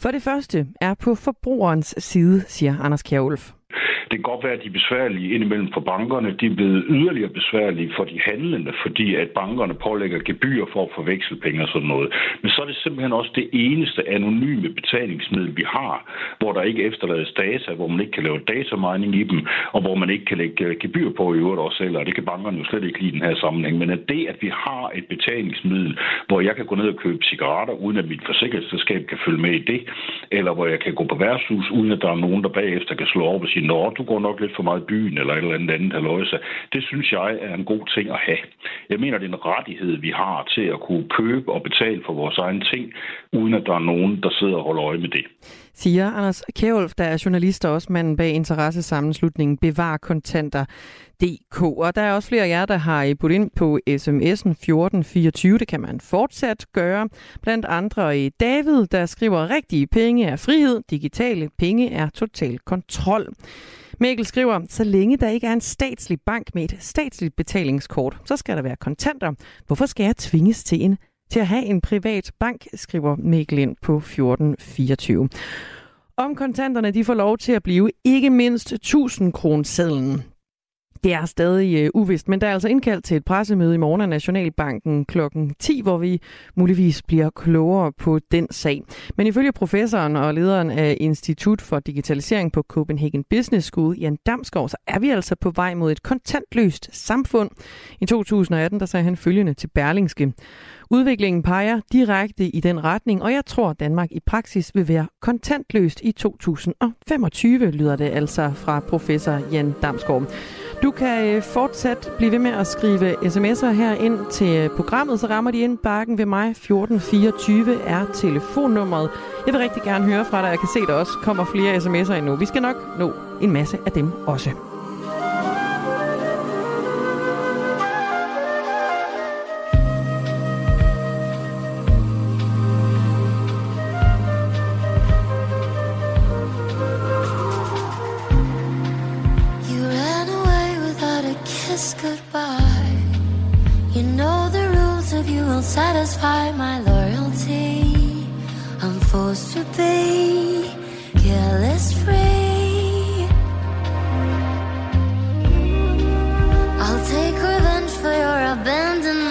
for det første er på forbrugerens side, siger Anders Kjærulf. Det kan godt være, at de er besværlige indimellem for bankerne. De er blevet yderligere besværlige for de handlende, fordi at bankerne pålægger gebyr for at få vekselpenge og sådan noget. Men så er det simpelthen også det eneste anonyme betalingsmiddel, vi har, hvor der ikke efterlades data, hvor man ikke kan lave datamining i dem, og hvor man ikke kan lægge øh, gebyr på i øvrigt også eller Det kan bankerne jo slet ikke lide i den her sammenhæng. Men at det, at vi har et betalingsmiddel, hvor jeg kan gå ned og købe cigaretter, uden at mit forsikringsselskab kan følge med i det, eller hvor jeg kan gå på værtshus, uden at der er nogen, der bagefter kan slå op og sige, Nå, du går nok lidt for meget i byen, eller et eller andet andet halvøjse. Det synes jeg er en god ting at have. Jeg mener, det er en rettighed, vi har til at kunne købe og betale for vores egne ting, uden at der er nogen, der sidder og holder øje med det. Siger Anders Kjærulf, der er journalist og også manden bag interessesammenslutningen Bevar Kontanter. DK. Og der er også flere af jer, der har budt ind på sms'en 1424. Det kan man fortsat gøre. Blandt andre i David, der skriver, rigtige penge er frihed, digitale penge er total kontrol. Mikkel skriver, så længe der ikke er en statslig bank med et statsligt betalingskort, så skal der være kontanter. Hvorfor skal jeg tvinges til en til at have en privat bank, skriver Mikkel ind på 1424. Om kontanterne de får lov til at blive ikke mindst 1000 kronesedlen. Det er stadig øh, uvist, men der er altså indkaldt til et pressemøde i morgen af Nationalbanken kl. 10, hvor vi muligvis bliver klogere på den sag. Men ifølge professoren og lederen af Institut for Digitalisering på Copenhagen Business School, Jan Damsgaard, så er vi altså på vej mod et kontantløst samfund. I 2018 der sagde han følgende til Berlingske. Udviklingen peger direkte i den retning, og jeg tror, at Danmark i praksis vil være kontantløst i 2025, lyder det altså fra professor Jan Damsgaard. Du kan øh, fortsat blive ved med at skrive sms'er her ind til øh, programmet, så rammer de ind bakken ved mig. 1424 er telefonnummeret. Jeg vil rigtig gerne høre fra dig. Jeg kan se, der også kommer flere sms'er endnu. Vi skal nok nå en masse af dem også. You will satisfy my loyalty. I'm forced to be careless free. I'll take revenge for your abandonment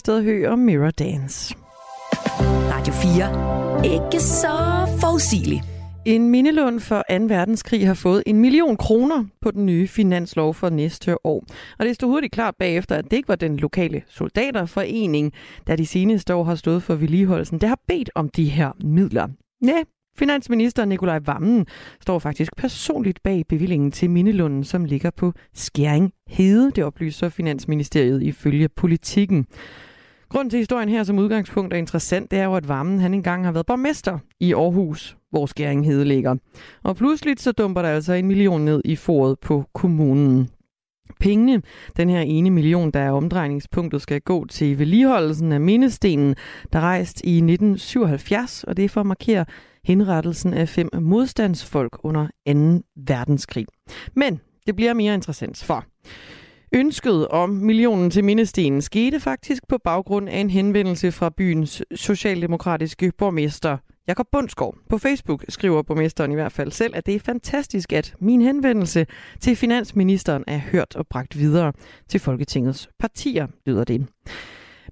til Sted Hø og Mirror Dance. Radio 4. Ikke så forudsigeligt. En mindelund for 2. verdenskrig har fået en million kroner på den nye finanslov for næste år. Og det stod hurtigt klart bagefter, at det ikke var den lokale soldaterforening, der de seneste år har stået for vedligeholdelsen, der har bedt om de her midler. Ja, Finansminister Nikolaj Vammen står faktisk personligt bag bevillingen til Mindelunden, som ligger på Skæring Hede, det oplyser Finansministeriet ifølge politikken. Grunden til historien her som udgangspunkt er interessant, det er jo, at Vammen han engang har været borgmester i Aarhus, hvor Skæring Hede ligger. Og pludselig så dumper der altså en million ned i foret på kommunen. Pengene, den her ene million, der er omdrejningspunktet, skal gå til vedligeholdelsen af mindestenen, der rejst i 1977, og det er for at markere henrettelsen af fem modstandsfolk under 2. verdenskrig. Men det bliver mere interessant for. Ønsket om millionen til mindestenen skete faktisk på baggrund af en henvendelse fra byens socialdemokratiske borgmester Jakob Bundsgaard. På Facebook skriver borgmesteren i hvert fald selv, at det er fantastisk, at min henvendelse til finansministeren er hørt og bragt videre til Folketingets partier, lyder det.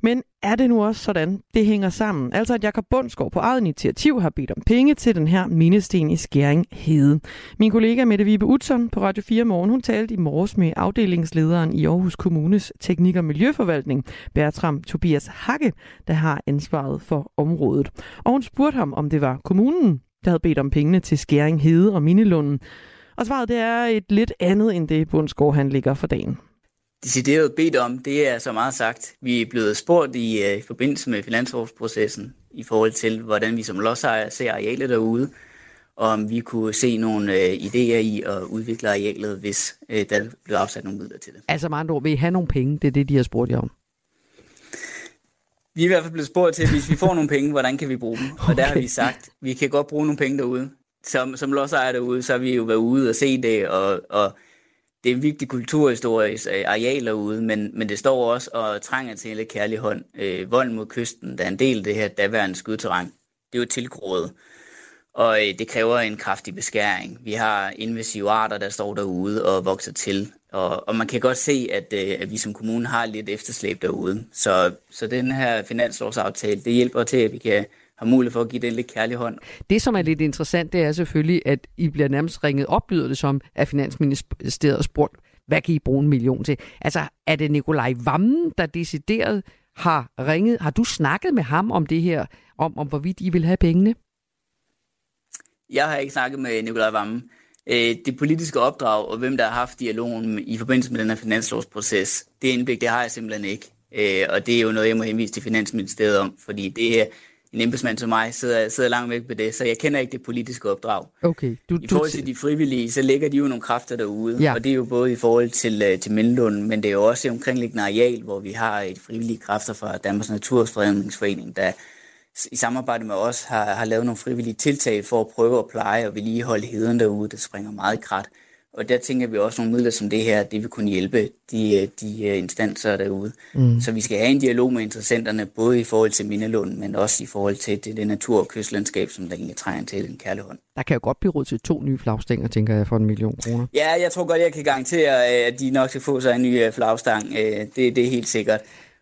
Men er det nu også sådan, det hænger sammen? Altså at Jakob Bundsgaard på eget initiativ har bedt om penge til den her mindesten i Skæring Hede. Min kollega Mette Vibe Utzon på Radio 4 Morgen, hun talte i morges med afdelingslederen i Aarhus Kommunes Teknik- og Miljøforvaltning, Bertram Tobias Hakke, der har ansvaret for området. Og hun spurgte ham, om det var kommunen, der havde bedt om pengene til Skæring Hede og Mindelunden. Og svaret det er et lidt andet end det Bundsgaard han ligger for dagen decideret bedt om, det er så meget sagt. Vi er blevet spurgt i, uh, i forbindelse med finansårsprocessen i forhold til, hvordan vi som lodsejer ser arealet derude, og om vi kunne se nogle uh, idéer i at udvikle arealet, hvis uh, der blev afsat nogle midler til det. Altså med andre ord, vil I have nogle penge? Det er det, de har spurgt jer om. Vi er i hvert fald blevet spurgt til, hvis vi får nogle penge, hvordan kan vi bruge dem? Og der har vi sagt, vi kan godt bruge nogle penge derude. Som, som lodsejer derude, så har vi jo været ude og se det, og, og det er en vigtig kulturhistorisk øh, areal derude, men, men det står også og trænger til en lidt kærlig hånd. Øh, vold mod kysten, der er en del af det her daværende skudterræn. Det er jo tilgroet, og øh, det kræver en kraftig beskæring. Vi har invasive arter, der står derude og vokser til, og, og man kan godt se, at, øh, at vi som kommune har lidt efterslæb derude. Så, så den her finanslovsaftale, det hjælper til, at vi kan har mulighed for at give det en lidt kærlig hånd. Det, som er lidt interessant, det er selvfølgelig, at I bliver nærmest ringet op, lyder det som, at Finansministeriet har spurgt, hvad kan I bruge en million til? Altså, er det Nikolaj Vammen, der decideret har ringet? Har du snakket med ham om det her, om, om hvorvidt I vil have pengene? Jeg har ikke snakket med Nikolaj Vammen. Øh, det politiske opdrag, og hvem der har haft dialogen i forbindelse med den her finanslovsproces, det indblik, det har jeg simpelthen ikke. Øh, og det er jo noget, jeg må henvise til Finansministeriet om, fordi det er en embedsmand som mig sidder, sidder langt væk på det, så jeg kender ikke det politiske opdrag. Okay. Du, I forhold til de frivillige, så ligger de jo nogle kræfter derude, ja. og det er jo både i forhold til, øh, til Mindelund, men det er jo også omkringliggende areal, hvor vi har et frivillige kræfter fra Danmarks Naturfredningsforening, der i samarbejde med os har, har lavet nogle frivillige tiltag for at prøve at pleje og vedligeholde heden derude, der springer meget i krat. Og der tænker vi også nogle midler som det her, det vil kunne hjælpe de, de instanser derude. Mm. Så vi skal have en dialog med interessenterne, både i forhold til Mindelund, men også i forhold til det, det natur- og kystlandskab, som der egentlig trænger til en kærlig hånd. Der kan jo godt blive råd til to nye flagstænger, tænker jeg, for en million kroner. Ja, jeg tror godt, jeg kan garantere, at de nok skal få sig en ny øh, flagstang. Øh, det, det er helt sikkert.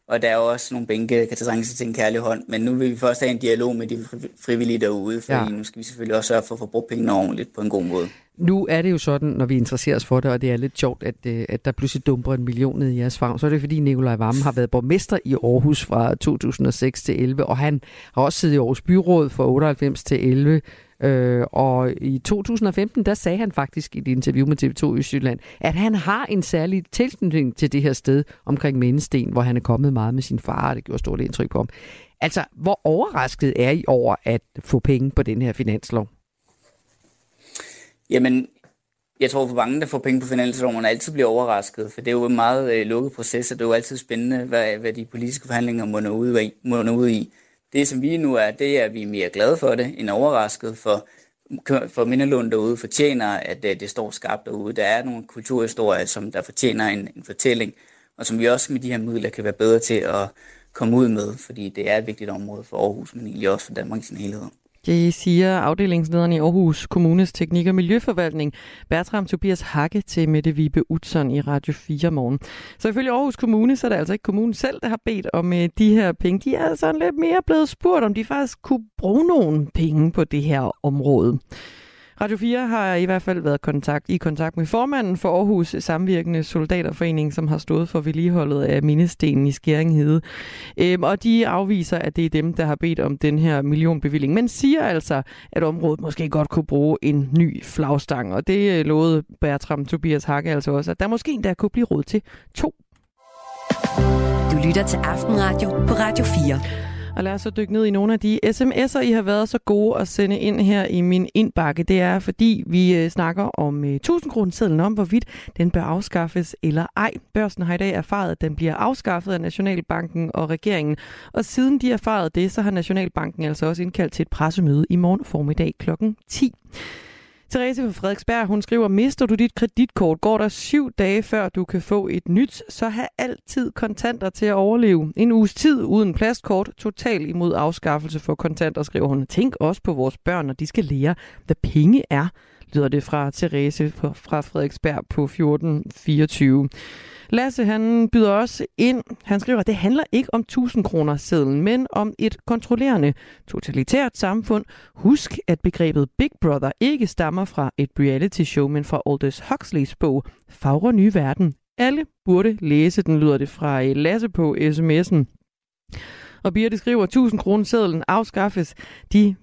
Og der er også nogle bænke, der kan trænge sig til en kærlig hånd. Men nu vil vi først have en dialog med de frivillige derude, fordi ja. nu skal vi selvfølgelig også sørge for at få brugt pengene ordentligt på en god måde. Nu er det jo sådan, når vi interesserer os for det, og det er lidt sjovt, at, øh, at der pludselig dumper en million ned i jeres favn, så er det fordi Nikolaj Vammen har været borgmester i Aarhus fra 2006 til 11, og han har også siddet i Aarhus Byråd fra 98 til 11, Øh, og i 2015, der sagde han faktisk i et interview med TV2 i at han har en særlig tilknytning til det her sted omkring Mindesten, hvor han er kommet meget med sin far, og det gjorde stort indtryk på ham. Altså, hvor overrasket er I over at få penge på den her finanslov? Jamen, jeg tror for mange, der får penge på finansloven, altid bliver overrasket, for det er jo en meget øh, lukket proces, og det er jo altid spændende, hvad, hvad de politiske forhandlinger munder ud, i, munder ud i. Det, som vi nu er, det er, at vi er mere glade for det, end overrasket for, for Mindelund derude fortjener, at det, det står skarpt derude. Der er nogle kulturhistorier, som der fortjener en, en fortælling, og som vi også med de her midler kan være bedre til at komme ud med, fordi det er et vigtigt område for Aarhus, men egentlig også for Danmark i sin helhed. Det siger afdelingslederen i Aarhus Kommunes Teknik- og Miljøforvaltning, Bertram Tobias Hakke til Mette Vibe Utzon i Radio 4 morgen. Så ifølge Aarhus Kommune, så er det altså ikke kommunen selv, der har bedt om øh, de her penge. De er sådan lidt mere blevet spurgt, om de faktisk kunne bruge nogle penge på det her område. Radio 4 har i hvert fald været kontakt, i kontakt med formanden for Aarhus Samvirkende Soldaterforening, som har stået for vedligeholdet af mindestenen i Skæringhede. Øhm, og de afviser, at det er dem, der har bedt om den her millionbevilling, men siger altså, at området måske godt kunne bruge en ny flagstang. Og det øh, lovede Bertram Tobias Hakke altså også, at der måske endda kunne blive råd til to. Du lytter til Aftenradio på Radio 4. Og lad os så dykke ned i nogle af de sms'er, I har været så gode at sende ind her i min indbakke. Det er, fordi vi øh, snakker om øh, 1000 kroner sedlen om, hvorvidt den bør afskaffes eller ej. Børsen har i dag erfaret, at den bliver afskaffet af Nationalbanken og regeringen. Og siden de erfarede det, så har Nationalbanken altså også indkaldt til et pressemøde i morgen formiddag kl. 10. Therese fra Frederiksberg, hun skriver, mister du dit kreditkort, går der syv dage før du kan få et nyt, så have altid kontanter til at overleve. En uges tid uden plastkort, total imod afskaffelse for kontanter, skriver hun. Tænk også på vores børn, når de skal lære, hvad penge er, lyder det fra Therese fra Frederiksberg på 1424. Lasse han byder også ind. Han skriver, at det handler ikke om 1000 kroner sedlen, men om et kontrollerende totalitært samfund. Husk, at begrebet Big Brother ikke stammer fra et reality show, men fra Aldous Huxleys bog Fagre Nye Verden. Alle burde læse den, lyder det fra øh, Lasse på sms'en. Og Birte skriver, 1000 kroner sedlen afskaffes. De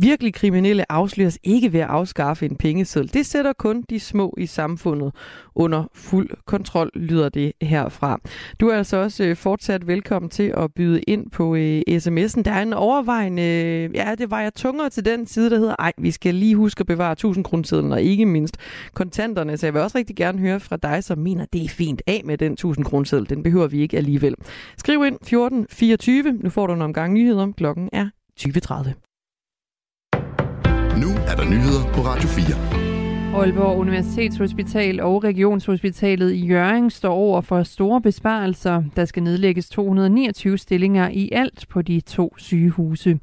Virkelig kriminelle afsløres ikke ved at afskaffe en pengeseddel. Det sætter kun de små i samfundet under fuld kontrol, lyder det herfra. Du er altså også øh, fortsat velkommen til at byde ind på øh, sms'en. Der er en overvejende, øh, ja det vejer tungere til den side, der hedder, ej, vi skal lige huske at bevare 1000 kroner og ikke mindst kontanterne. Så jeg vil også rigtig gerne høre fra dig, som mener, det er fint af med den 1000 kroner Den behøver vi ikke alligevel. Skriv ind 1424. Nu får du en omgang nyheder. Klokken er 20.30. Nu er der nyheder på Radio 4. Aalborg Universitetshospital og Regionshospitalet i Jørgen står over for store besparelser. Der skal nedlægges 229 stillinger i alt på de to sygehuse.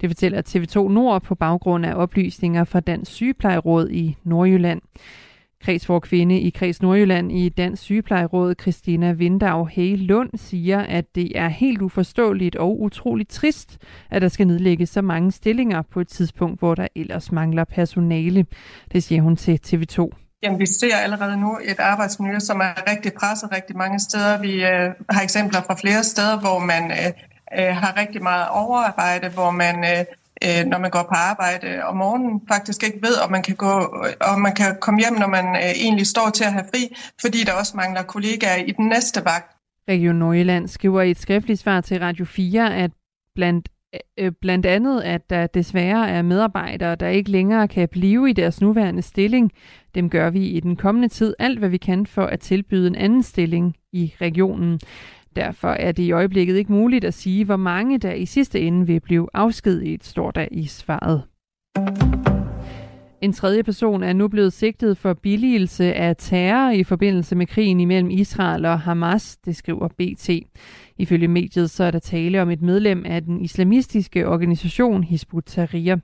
Det fortæller TV2 Nord på baggrund af oplysninger fra Dansk Sygeplejeråd i Nordjylland. Kredsforkvinde i Kreds Nordjylland i Dansk Sygeplejeråd, Christina Vindau Lund, siger, at det er helt uforståeligt og utroligt trist, at der skal nedlægges så mange stillinger på et tidspunkt, hvor der ellers mangler personale. Det siger hun til TV2. Jamen, vi ser allerede nu et arbejdsmiljø, som er rigtig presset rigtig mange steder. Vi øh, har eksempler fra flere steder, hvor man øh, øh har rigtig meget overarbejde, hvor man øh, øh, når man går på arbejde om morgenen, faktisk ikke ved, om man kan, gå, øh, om man kan komme hjem, når man øh, egentlig står til at have fri, fordi der også mangler kollegaer i den næste vagt. Region Nordjylland skriver i et skriftligt svar til Radio 4, at blandt øh, blandt andet, at der desværre er medarbejdere, der ikke længere kan blive i deres nuværende stilling. Dem gør vi i den kommende tid alt, hvad vi kan for at tilbyde en anden stilling i regionen. Derfor er det i øjeblikket ikke muligt at sige, hvor mange der i sidste ende vil blive afskediget, står der i svaret. En tredje person er nu blevet sigtet for billigelse af terror i forbindelse med krigen imellem Israel og Hamas, det skriver BT. Ifølge mediet så er der tale om et medlem af den islamistiske organisation Hizbut Tahrir.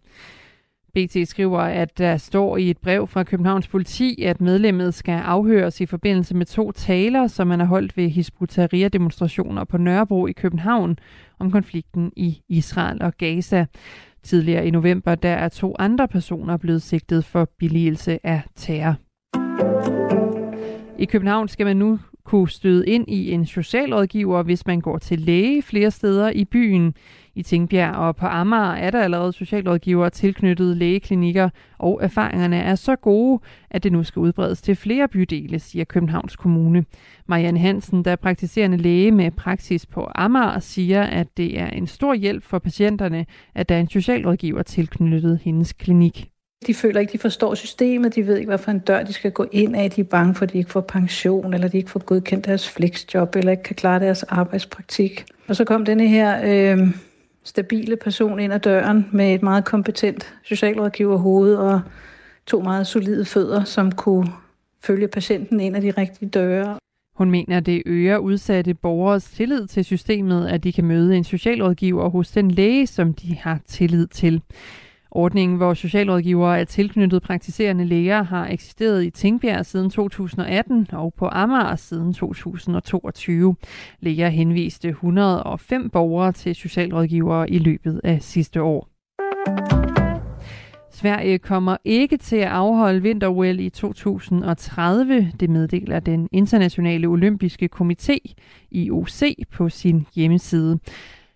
BT skriver, at der står i et brev fra Københavns politi, at medlemmet skal afhøres i forbindelse med to taler, som man har holdt ved Hisbutaria-demonstrationer på Nørrebro i København om konflikten i Israel og Gaza. Tidligere i november, der er to andre personer blevet sigtet for billigelse af terror. I København skal man nu kunne støde ind i en socialrådgiver, hvis man går til læge flere steder i byen. I Tingbjerg og på Amager er der allerede socialrådgivere tilknyttet lægeklinikker, og erfaringerne er så gode, at det nu skal udbredes til flere bydele, siger Københavns Kommune. Marianne Hansen, der er praktiserende læge med praksis på Amager, siger, at det er en stor hjælp for patienterne, at der er en socialrådgiver tilknyttet hendes klinik. De føler ikke, de forstår systemet. De ved ikke, hvad for en dør de skal gå ind af. De er bange for, at de ikke får pension, eller de ikke får godkendt deres flexjob, eller ikke kan klare deres arbejdspraktik. Og så kom denne her øh, stabile person ind ad døren med et meget kompetent socialrådgiver hoved og to meget solide fødder, som kunne følge patienten ind ad de rigtige døre. Hun mener, det øger udsatte borgers tillid til systemet, at de kan møde en socialrådgiver hos den læge, som de har tillid til. Ordningen, hvor socialrådgivere er tilknyttet praktiserende læger, har eksisteret i Tingbjerg siden 2018 og på Amager siden 2022. Læger henviste 105 borgere til socialrådgivere i løbet af sidste år. Sverige kommer ikke til at afholde vinter i 2030. Det meddeler den internationale olympiske komité, IOC, på sin hjemmeside.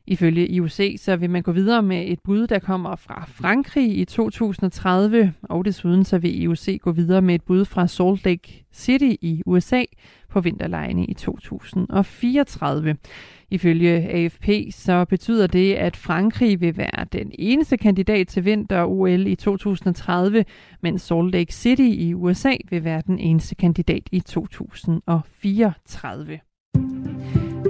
Ifølge IOC så vil man gå videre med et bud, der kommer fra Frankrig i 2030, og desuden så vil IOC gå videre med et bud fra Salt Lake City i USA på vinterlejene i 2034. Ifølge AFP så betyder det, at Frankrig vil være den eneste kandidat til vinter-OL i 2030, mens Salt Lake City i USA vil være den eneste kandidat i 2034.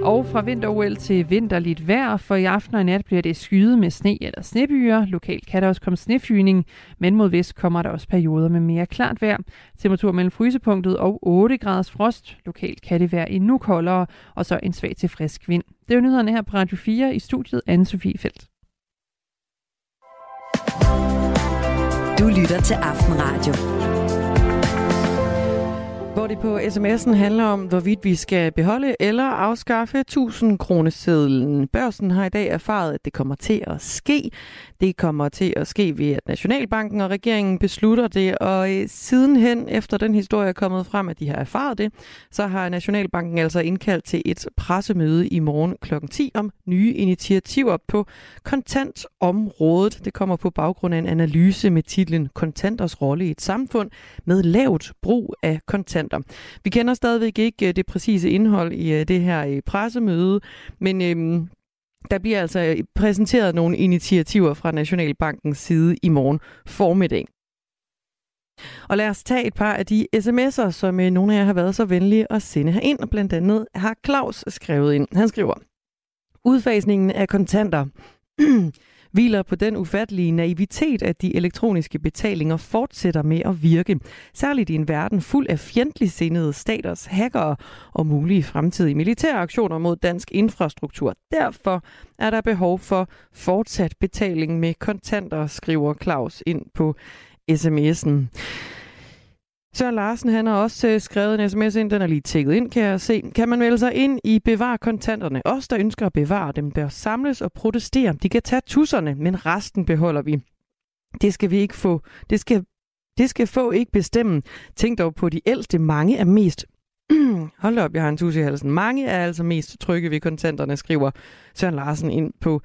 Og fra vinter-OL til vinterligt vejr, for i aften og i nat bliver det skyet med sne eller snebyer. Lokalt kan der også komme snefyning, men mod vest kommer der også perioder med mere klart vejr. Temperatur mellem frysepunktet og 8 graders frost. Lokalt kan det være endnu koldere, og så en svag til frisk vind. Det er nyhederne her på Radio 4 i studiet Anne-Sophie Felt. Du lytter til Aftenradio. Hvor det på sms'en handler om, hvorvidt vi skal beholde eller afskaffe 1000 kronesedlen. Børsen har i dag erfaret, at det kommer til at ske. Det kommer til at ske ved, at Nationalbanken og regeringen beslutter det, og øh, sidenhen, efter den historie er kommet frem, at de har erfaret det, så har Nationalbanken altså indkaldt til et pressemøde i morgen kl. 10 om nye initiativer på kontantområdet. Det kommer på baggrund af en analyse med titlen Kontanters rolle i et samfund med lavt brug af kontant kontanter. Vi kender stadigvæk ikke øh, det præcise indhold i øh, det her øh, pressemøde, men øhm, der bliver altså præsenteret nogle initiativer fra Nationalbankens side i morgen formiddag. Og lad os tage et par af de sms'er, som nogle af jer har været så venlige at sende her ind. Blandt andet har Claus skrevet ind. Han skriver, udfasningen af kontanter hviler på den ufattelige naivitet, at de elektroniske betalinger fortsætter med at virke. Særligt i en verden fuld af fjendtlig sindede staters hackere og mulige fremtidige militære aktioner mod dansk infrastruktur. Derfor er der behov for fortsat betaling med kontanter, skriver Claus ind på sms'en. Søren Larsen han har også øh, skrevet en sms ind, den er lige tækket ind, kan jeg se. Kan man melde sig ind i Bevar kontanterne? Os, der ønsker at bevare dem, bør samles og protestere. De kan tage tusserne, men resten beholder vi. Det skal vi ikke få. Det skal, det skal få ikke bestemme. Tænk dog på de ældste. Mange er mest Hold op, jeg har en tus i halsen. Mange er altså mest trygge ved kontanterne, skriver Søren Larsen ind på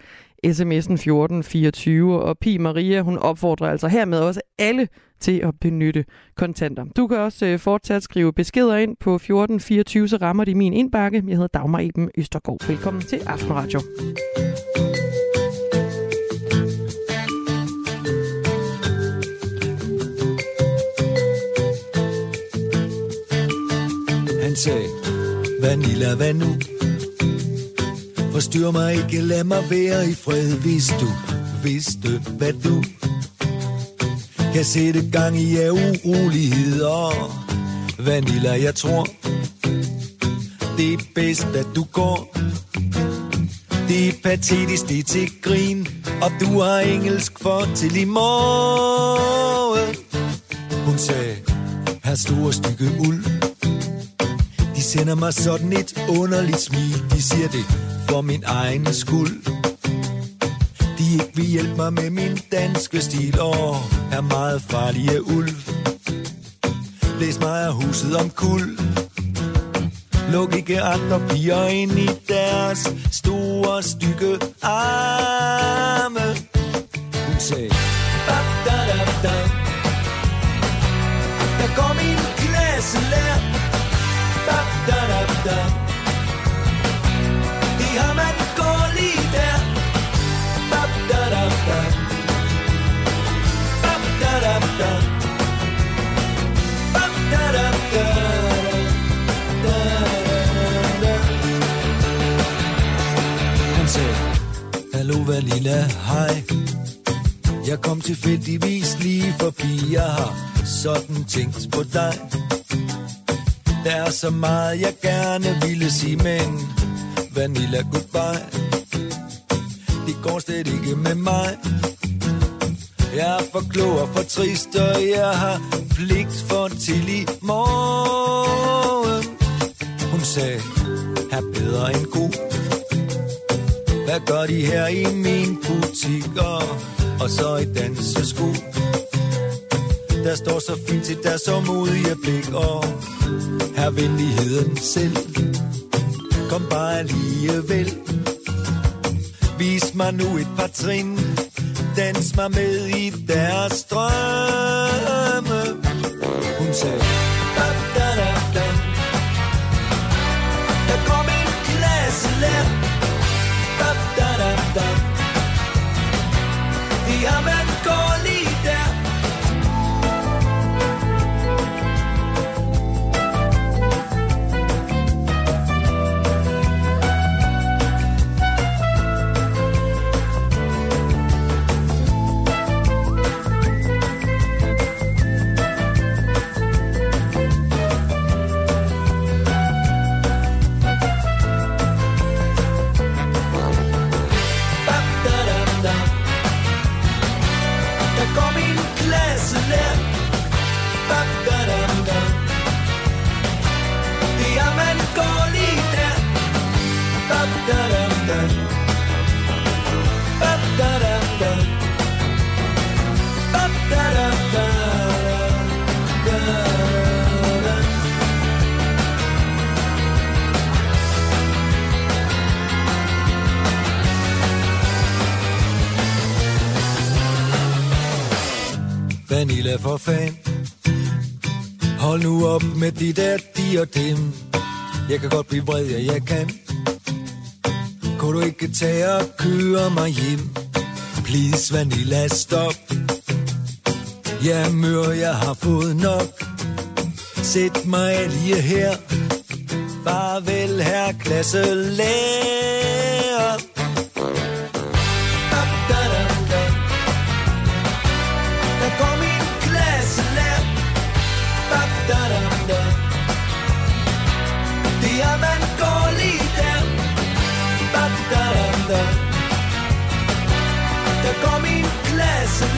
sms'en 1424. Og Pi Maria, hun opfordrer altså hermed også alle til at benytte kontanter. Du kan også øh, fortsat skrive beskeder ind på 1424, så rammer de min indbakke. Jeg hedder Dagmar Eben Østergaard. Velkommen til Aftenradio. Han sagde, Vanilla, hvad nu? Forstyr mig ikke, lad mig være i fred, hvis du vidste, hvad du kan sætte gang i af uroligheder. Vanilla, jeg tror, det er bedst, at du går. Det er patetisk, det er til grin, og du har engelsk for til i morgen. Hun sagde, her store stykke uld. De sender mig sådan et underligt smil. De siger det for min egen skuld. De ikke vil hjælpe mig med min danske stil og er meget farlige ulv. Læs mig af huset om kul. Luk ikke andre piger ind i deres store stykke arme. Hun sagde, "Bap, da, da, da." Der går min Hallo Vanilla, hej. Jeg kom tilfældigvis lige forbi, jeg har sådan tænkt på dig. Der er så meget, jeg gerne ville sige, men vanilla goodbye. Det går slet ikke med mig. Jeg er for klog og for trist, og jeg har pligt for til i morgen. Hun sagde, her bedre end god. Hvad gør de her i min butik? Og, og så i dansesko. Der står så fint til der så modige blik. Og her venligheden selv. Kom bare alligevel. Vis mig nu et par trin. Dans mig med i deres drømme. Hun sagde, Ja, man går da for fan. Hold nu op med de der de og dem Jeg kan godt blive vred, ja jeg kan. Kunne du ikke tage og køre mig hjem? Please Vanilla stop. Jeg er mør, jeg har fået nok. Sæt mig lige her. Farvel her klasse lærer. Der kom en klasse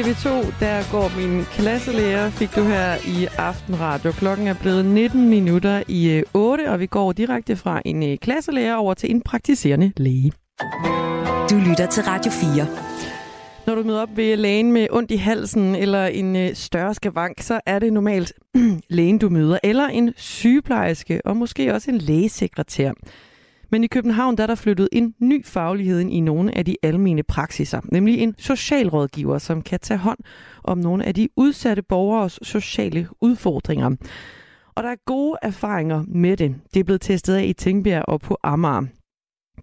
TV2, der går min klasselærer, fik du her i Aftenradio. Klokken er blevet 19 minutter i øh, 8, og vi går direkte fra en øh, klasselærer over til en praktiserende læge. Du lytter til Radio 4. Når du møder op ved lægen med ondt i halsen eller en øh, større skavank, så er det normalt lægen, du møder, eller en sygeplejerske, og måske også en lægesekretær. Men i København der er der flyttet en ny faglighed ind i nogle af de almene praksiser, nemlig en socialrådgiver, som kan tage hånd om nogle af de udsatte borgeres sociale udfordringer. Og der er gode erfaringer med det. Det er blevet testet af i Tingbjerg og på Amager.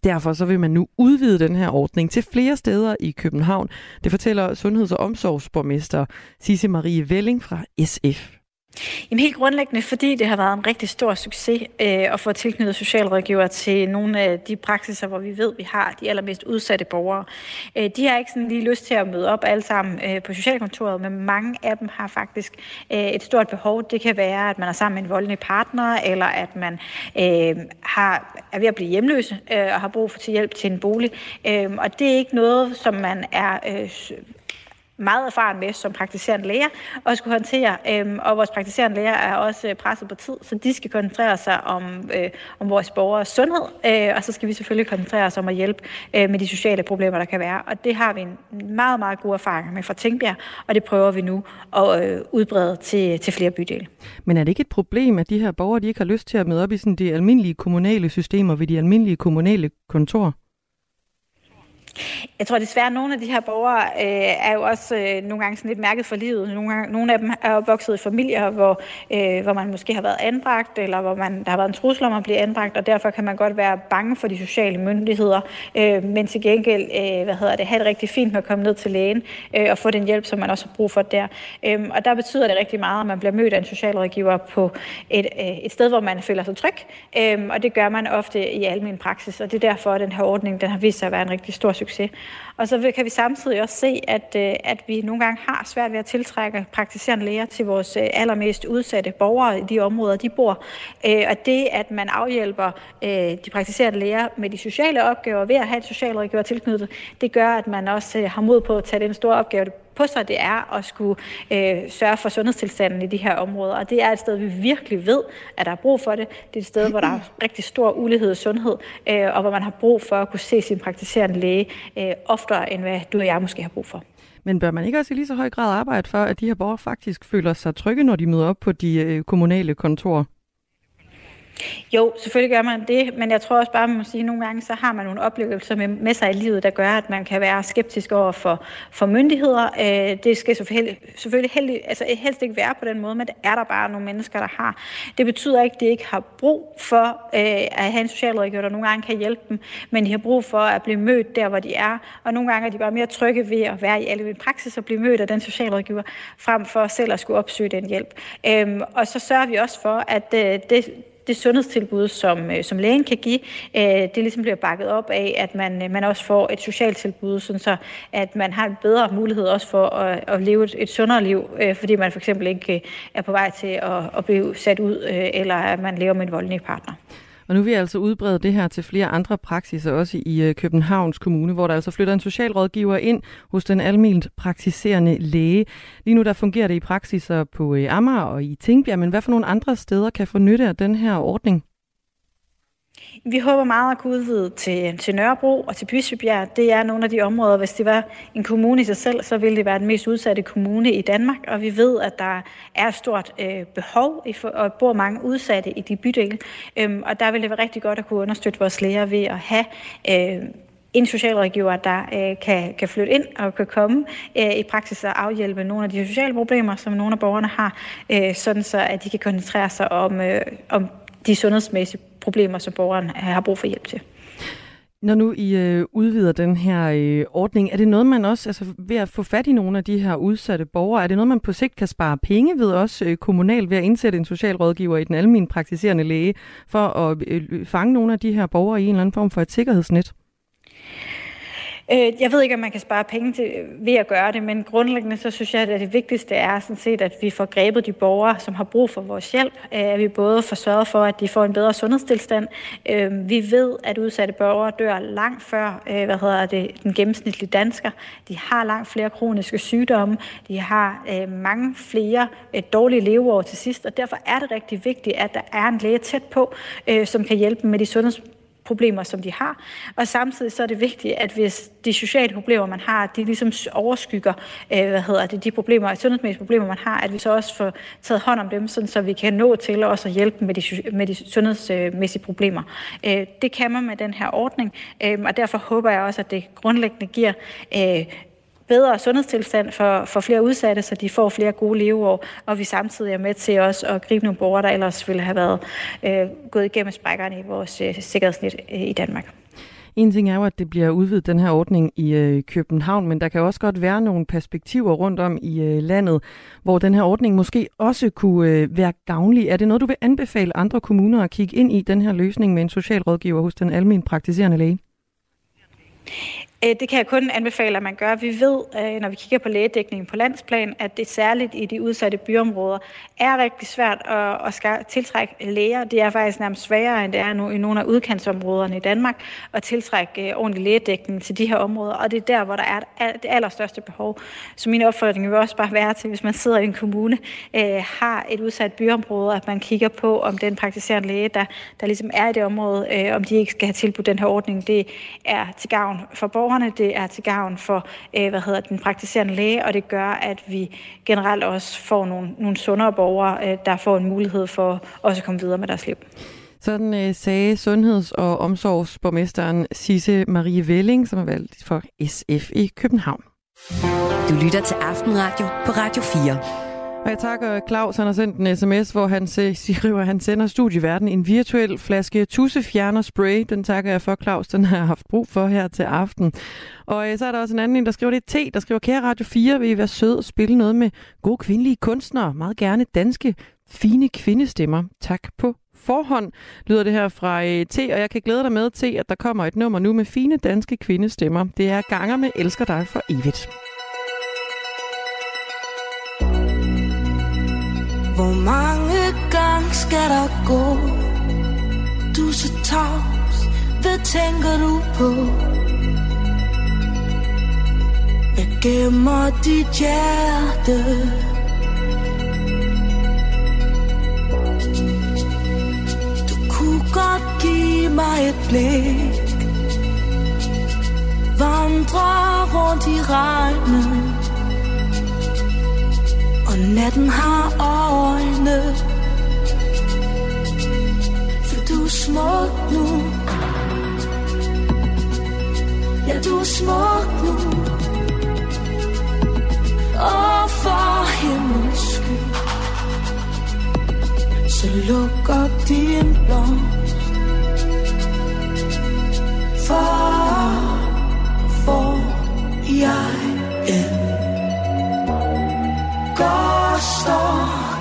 Derfor så vil man nu udvide den her ordning til flere steder i København. Det fortæller sundheds- og omsorgsborgmester Sisse Marie Velling fra SF. Jamen helt grundlæggende, fordi det har været en rigtig stor succes øh, at få tilknyttet socialrådgiver til nogle af de praksiser, hvor vi ved, vi har de allermest udsatte borgere. Øh, de har ikke sådan lige lyst til at møde op alle sammen øh, på socialkontoret, men mange af dem har faktisk øh, et stort behov. Det kan være, at man er sammen med en voldelig partner, eller at man øh, har, er ved at blive hjemløse øh, og har brug for til hjælp til en bolig. Øh, og det er ikke noget, som man er... Øh, meget erfaren med som praktiserende læger og skulle håndtere. Øhm, og vores praktiserende læger er også øh, presset på tid, så de skal koncentrere sig om, øh, om vores borgers sundhed, øh, og så skal vi selvfølgelig koncentrere os om at hjælpe øh, med de sociale problemer, der kan være. Og det har vi en meget, meget god erfaring med fra Tingbjerg, og det prøver vi nu at øh, udbrede til, til flere bydele. Men er det ikke et problem, at de her borgere de ikke har lyst til at møde op i sådan de almindelige kommunale systemer ved de almindelige kommunale kontorer? Jeg tror desværre, at nogle af de her borgere øh, er jo også øh, nogle gange sådan lidt mærket for livet. Nogle, gange, nogle af dem er opvokset i familier, hvor, øh, hvor man måske har været anbragt, eller hvor man, der har været en trussel om at blive anbragt, og derfor kan man godt være bange for de sociale myndigheder, øh, men til gengæld øh, hvad hedder det, have det rigtig fint med at komme ned til lægen øh, og få den hjælp, som man også har brug for der. Øh, og der betyder det rigtig meget, at man bliver mødt af en socialrådgiver på et, øh, et sted, hvor man føler sig tryg, øh, og det gør man ofte i almen praksis, og det er derfor, at den her ordning den har vist sig at være en rigtig stor succes. Og så kan vi samtidig også se, at, øh, at vi nogle gange har svært ved at tiltrække praktiserende læger til vores øh, allermest udsatte borgere i de områder, de bor. Øh, og det, at man afhjælper de praktiserende læger med de sociale opgaver ved at have et socialrådgiver tilknyttet, det gør, at man også har mod på at tage den store opgave på sig, det er at skulle øh, sørge for sundhedstilstanden i de her områder. Og det er et sted, vi virkelig ved, at der er brug for det. Det er et sted, hvor der er rigtig stor ulighed i sundhed, øh, og hvor man har brug for at kunne se sin praktiserende læge øh, oftere, end hvad du og jeg måske har brug for. Men bør man ikke også i lige så høj grad arbejde for, at de her borgere faktisk føler sig trygge, når de møder op på de øh, kommunale kontorer? Jo, selvfølgelig gør man det, men jeg tror også bare, at man må sige, at nogle gange så har man nogle oplevelser med, med sig i livet, der gør, at man kan være skeptisk over for, for myndigheder. Øh, det skal selvfølgelig, selvfølgelig heldig, altså helst ikke være på den måde, men det er der bare nogle mennesker, der har. Det betyder ikke, at de ikke har brug for øh, at have en socialrådgiver, der nogle gange kan hjælpe dem, men de har brug for at blive mødt der, hvor de er, og nogle gange er de bare mere trygge ved at være i almen praksis og blive mødt af den socialrådgiver, frem for selv at skulle opsøge den hjælp. Øh, og så sørger vi også for, at øh, det det sundhedstilbud, som, øh, som lægen kan give, øh, det ligesom bliver bakket op af, at man, øh, man også får et socialt tilbud, sådan så at man har en bedre mulighed også for at, at leve et, et sundere liv, øh, fordi man for eksempel ikke øh, er på vej til at, at blive sat ud, øh, eller at man lever med en voldelig partner. Og nu vil jeg altså udbrede det her til flere andre praksiser, også i øh, Københavns Kommune, hvor der altså flytter en socialrådgiver ind hos den almindeligt praktiserende læge. Lige nu der fungerer det i praksiser på øh, Amager og i Tingbjerg, men hvad for nogle andre steder kan få nytte af den her ordning? Vi håber meget at kunne udvide til, til Nørrebro og til Bispebjerg. Det er nogle af de områder, hvis det var en kommune i sig selv, så ville det være den mest udsatte kommune i Danmark. Og vi ved, at der er et stort øh, behov, i for, og bor mange udsatte i de bydele. Øhm, og der ville det være rigtig godt at kunne understøtte vores læger ved at have øh, en socialrådgiver, der øh, kan, kan flytte ind og kan komme øh, i praksis og afhjælpe nogle af de sociale problemer, som nogle af borgerne har, øh, sådan så at de kan koncentrere sig om, øh, om de sundhedsmæssige problemer, som borgeren har brug for hjælp til. Når nu I øh, udvider den her øh, ordning, er det noget, man også, altså ved at få fat i nogle af de her udsatte borgere, er det noget, man på sigt kan spare penge ved også øh, kommunalt ved at indsætte en socialrådgiver i den almindelige praktiserende læge, for at øh, fange nogle af de her borgere i en eller anden form for et sikkerhedsnet? Øh, jeg ved ikke, om man kan spare penge til, ved at gøre det, men grundlæggende så synes jeg, at det vigtigste er sådan set, at vi får grebet de borgere, som har brug for vores hjælp. Øh, at vi både får sørget for, at de får en bedre sundhedstilstand. Øh, vi ved, at udsatte borgere dør langt før øh, hvad hedder det, den gennemsnitlige dansker. De har langt flere kroniske sygdomme. De har mange flere dårlige leveår til sidst, og derfor er det rigtig vigtigt, at der er en læge tæt på, som kan hjælpe dem med de sundheds problemer, som de har. Og samtidig så er det vigtigt, at hvis de sociale problemer, man har, de ligesom overskygger øh, hvad hedder det, de problemer, sundhedsmæssige problemer, man har, at vi så også får taget hånd om dem, sådan, så vi kan nå til også at hjælpe med de, med de sundhedsmæssige problemer. Øh, det kan man med den her ordning, øh, og derfor håber jeg også, at det grundlæggende giver øh, bedre sundhedstilstand for, for flere udsatte, så de får flere gode leveår, og vi samtidig er med til også at gribe nogle borgere, der ellers ville have været øh, gået igennem sprækkerne i vores øh, sikkerhedsnet øh, i Danmark. En ting er jo, at det bliver udvidet, den her ordning i øh, København, men der kan også godt være nogle perspektiver rundt om i øh, landet, hvor den her ordning måske også kunne øh, være gavnlig. Er det noget, du vil anbefale andre kommuner at kigge ind i, den her løsning med en socialrådgiver hos den almindelige praktiserende læge? Øh, det kan jeg kun anbefale, at man gør. Vi ved, øh, når vi kigger på lægedækningen på landsplan, at det særligt i de udsatte byområder er rigtig svært at, at tiltrække læger. Det er faktisk nærmest sværere, end det er nu i nogle af udkantsområderne i Danmark, at tiltrække øh, ordentlig lægedækning til de her områder. Og det er der, hvor der er det allerstørste behov. Så min opfordring vil også bare være til, hvis man sidder i en kommune, har et udsat byområde, at man kigger på, om den praktiserende læge, der, der ligesom er i det område, om de ikke skal have tilbudt den her ordning, det er til gavn for borgerne borgerne, det er til gavn for øh, hvad hedder den praktiserende læge, og det gør, at vi generelt også får nogle, nogle sundere borgere, øh, der får en mulighed for også at komme videre med deres liv. Sådan øh, sagde sundheds- og omsorgsborgmesteren Sisse Marie Velling, som er valgt for SF i København. Du lytter til Aftenradio på Radio 4. Og jeg takker Claus, han har sendt en sms, hvor han siger, skriver, at han sender studieverden en virtuel flaske tussefjerner spray. Den takker jeg for, Claus. Den har jeg haft brug for her til aften. Og øh, så er der også en anden en, der skriver, det er T, der skriver, kære Radio 4, vil I være sød og spille noget med gode kvindelige kunstnere? Meget gerne danske, fine kvindestemmer. Tak på forhånd, lyder det her fra øh, T, og jeg kan glæde dig med, T, at der kommer et nummer nu med fine danske kvindestemmer. Det er Ganger med Elsker dig for evigt. Skal der gå? Du er så tavs, hvad tænker du på? Jeg gemmer dit hjerte Du kunne godt give mig et blik Vandre rundt i regnen og natten har øjne er smuk nu. Ja, du er smuk nu. Og for himmels skyld. Så luk op din blomst. For hvor jeg end går, står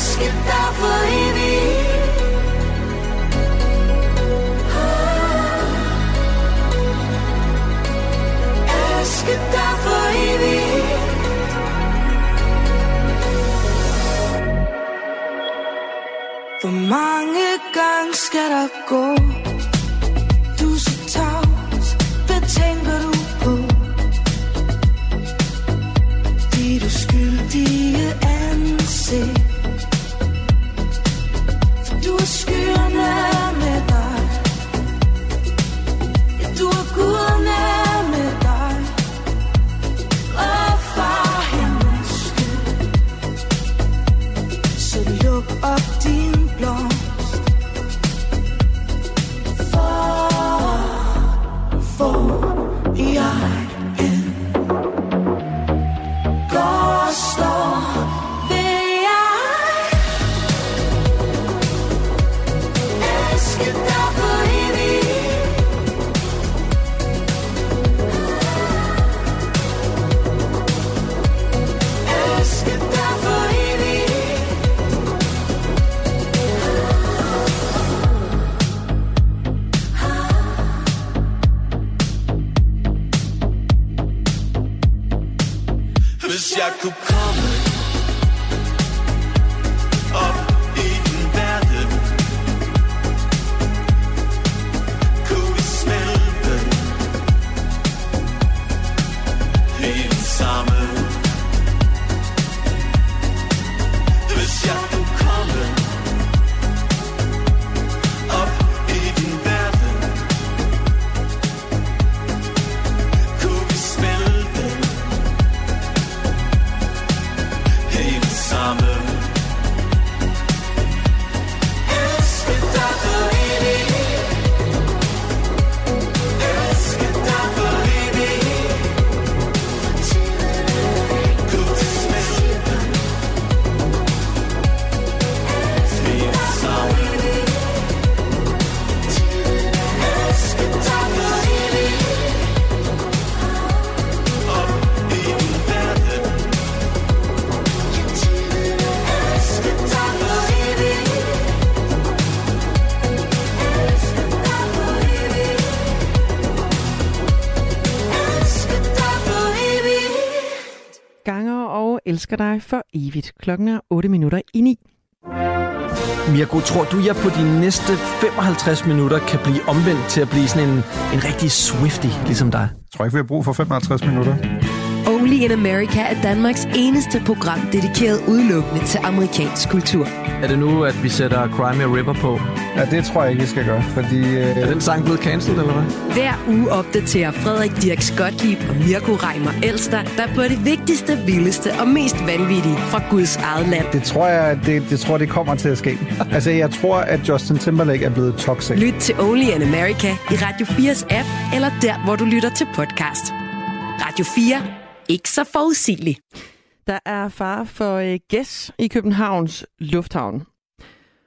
elsket dig for evigt. Ah, dig for evigt. Hvor mange gange skal der gå? Skyerne med dig. Ja, du er guderne elsker dig for evigt. Klokken er 8 minutter i 9. Mirko, tror du, jeg på de næste 55 minutter kan blive omvendt til at blive sådan en, en rigtig Swifty, ligesom dig? Jeg tror ikke, vi har brug for 55 minutter. Only in America er Danmarks eneste program dedikeret udelukkende til amerikansk kultur. Er det nu, at vi sætter Crime River på? Ja, det tror jeg ikke, vi skal gøre, fordi... Øh... Er den sang blevet cancelled, eller hvad? Hver uge opdaterer Frederik Dirk Skotlib og Mirko Reimer Elster, der på det vigtigste, vildeste og mest vanvittige fra Guds eget land. Det tror jeg, det, det tror det kommer til at ske. altså, jeg tror, at Justin Timberlake er blevet toxic. Lyt til Only in America i Radio 4's app, eller der, hvor du lytter til podcast. Radio 4. Ikke så forudsigeligt. Der er far for øh, gæs i Københavns Lufthavn.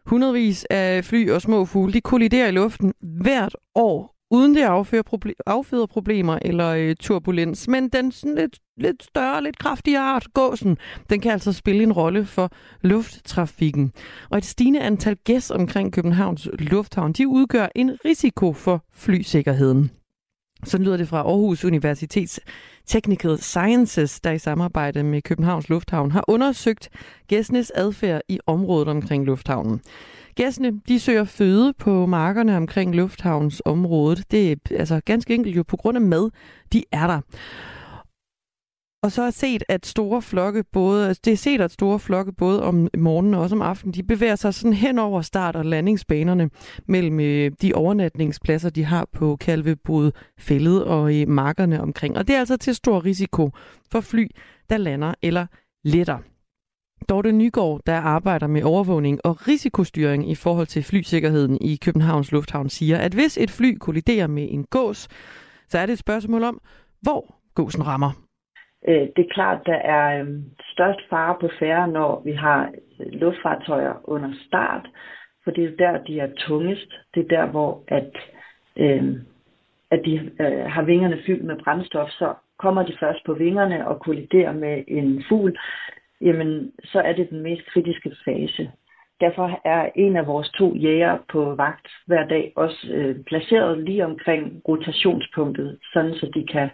Hundredvis af fly og små fugle de kolliderer i luften hvert år, uden det afføder, proble- afføder problemer eller øh, turbulens. Men den sådan lidt, lidt større, lidt kraftigere art, gåsen, den kan altså spille en rolle for lufttrafikken. Og et stigende antal gæs omkring Københavns Lufthavn, de udgør en risiko for flysikkerheden. Så lyder det fra Aarhus Universitets Technical Sciences, der i samarbejde med Københavns Lufthavn har undersøgt gæstenes adfærd i området omkring lufthavnen. Gæstene de søger føde på markerne omkring lufthavnsområdet. Det er altså ganske enkelt jo på grund af mad, de er der. Og så er set, at store flokke både, altså det er set, at store flokke både om morgenen og også om aftenen, de bevæger sig sådan hen over start- og landingsbanerne mellem øh, de overnatningspladser, de har på Kalvebod Fældet og i markerne omkring. Og det er altså til stor risiko for fly, der lander eller letter. Dorte Nygaard, der arbejder med overvågning og risikostyring i forhold til flysikkerheden i Københavns Lufthavn, siger, at hvis et fly kolliderer med en gås, så er det et spørgsmål om, hvor gåsen rammer. Øh, Det er klart, der er øhm, størst fare på færre, når vi har øh, luftfartøjer under start, for det er der, de er tungest. Det er der, hvor at, øh, at de øh, har vingerne fyldt med brændstof, så kommer de først på vingerne og kolliderer med en fugl, jamen så er det den mest kritiske fase. Derfor er en af vores to jæger på vagt hver dag også øh, placeret lige omkring rotationspunktet, sådan så de kan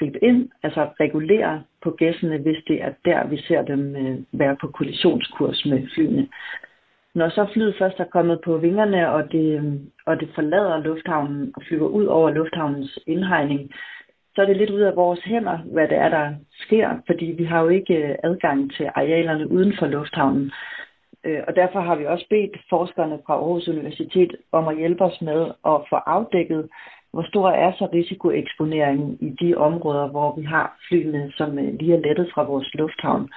gribe ind, altså regulere på gæssene, hvis det er der, vi ser dem øh, være på kollisionskurs med flyene. Når så flyet først er kommet på vingerne, og det, øh, og det forlader lufthavnen og flyver ud over lufthavnens indhegning, så er det lidt ud af vores hænder, hvad det er, der sker, fordi vi har jo ikke øh, adgang til arealerne uden for lufthavnen. Og derfor har vi også bedt forskerne fra Aarhus Universitet om at hjælpe os med at få afdækket, hvor stor er så risikoeksponeringen i de områder, hvor vi har flyene, som øh, lige er lettet fra vores lufthavn.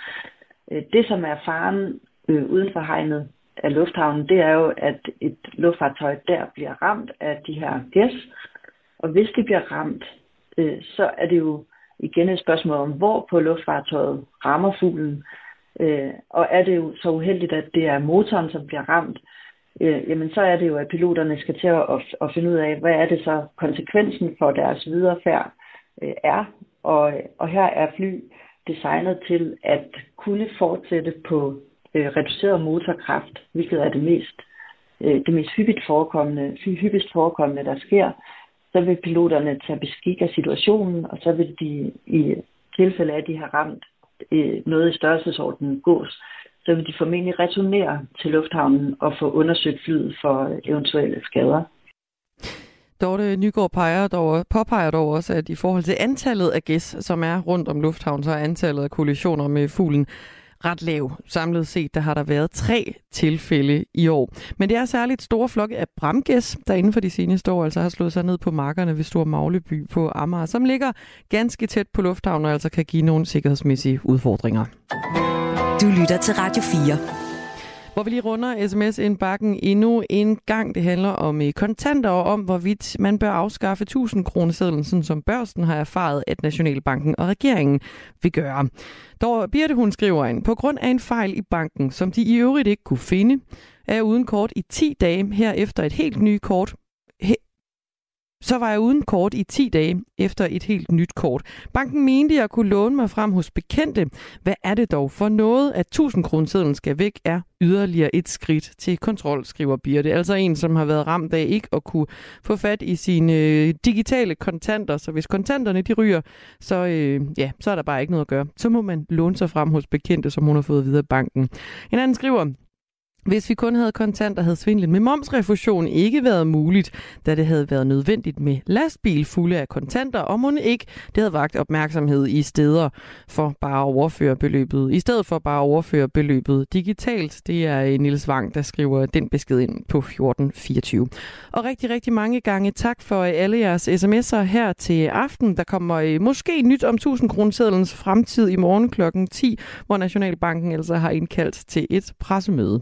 Øh, det, som er faren øh, uden for hegnet af lufthavnen, det er jo, at et luftfartøj der bliver ramt af de her gæs. Og hvis det bliver ramt, øh, så er det jo igen et spørgsmål om, hvor på luftfartøjet rammer fuglen. Øh, og er det jo så uheldigt, at det er motoren, som bliver ramt, øh, jamen så er det jo, at piloterne skal til at, at, finde ud af, hvad er det så konsekvensen for deres viderefærd øh, er. Og, og her er fly designet til at kunne fortsætte på øh, reduceret motorkraft, hvilket er det mest, øh, det mest hyppigt forekommende, hyppigst forekommende, der sker. Så vil piloterne tage beskik af situationen, og så vil de i tilfælde af, at de har ramt øh, noget i størrelsesordenen gås, så vil de formentlig returnere til lufthavnen og få undersøgt flyet for eventuelle skader. Dorte Nygaard peger dog, påpeger dog også, at i forhold til antallet af gæs, som er rundt om lufthavnen, så er antallet af kollisioner med fuglen ret lav. Samlet set, der har der været tre tilfælde i år. Men det er særligt store flokke af bramgæs, der inden for de seneste år altså har slået sig ned på markerne ved Stor Magleby på Amager, som ligger ganske tæt på lufthavnen og altså kan give nogle sikkerhedsmæssige udfordringer. Du lytter til Radio 4. Hvor vi lige runder sms-indbakken endnu en gang. Det handler om eh, kontanter og om, hvorvidt man bør afskaffe 1000 kronesedlen, sådan som børsen har erfaret, at Nationalbanken og regeringen vil gøre. Dog Birte, hun skriver ind, på grund af en fejl i banken, som de i øvrigt ikke kunne finde, er jeg uden kort i 10 dage herefter et helt nyt kort så var jeg uden kort i 10 dage efter et helt nyt kort. Banken mente, jeg kunne låne mig frem hos bekendte. Hvad er det dog for noget, at 1000 kronesedlen skal væk, er yderligere et skridt til kontrol, skriver Birte. Altså en, som har været ramt af ikke at kunne få fat i sine øh, digitale kontanter. Så hvis kontanterne de ryger, så, øh, ja, så er der bare ikke noget at gøre. Så må man låne sig frem hos bekendte, som hun har fået videre af banken. En anden skriver, hvis vi kun havde kontanter, havde svindlen med momsrefusion ikke været muligt, da det havde været nødvendigt med lastbil fulde af kontanter, og må ikke det havde vagt opmærksomhed i steder for bare at overføre beløbet. I stedet for bare at overføre beløbet digitalt. Det er øh, Nils Wang, der skriver den besked ind på 1424. Og rigtig, rigtig mange gange tak for øh, alle jeres sms'er her til aften. Der kommer øh, måske nyt om 1000 kronesedlens fremtid i morgen klokken 10, hvor Nationalbanken altså har indkaldt til et pressemøde.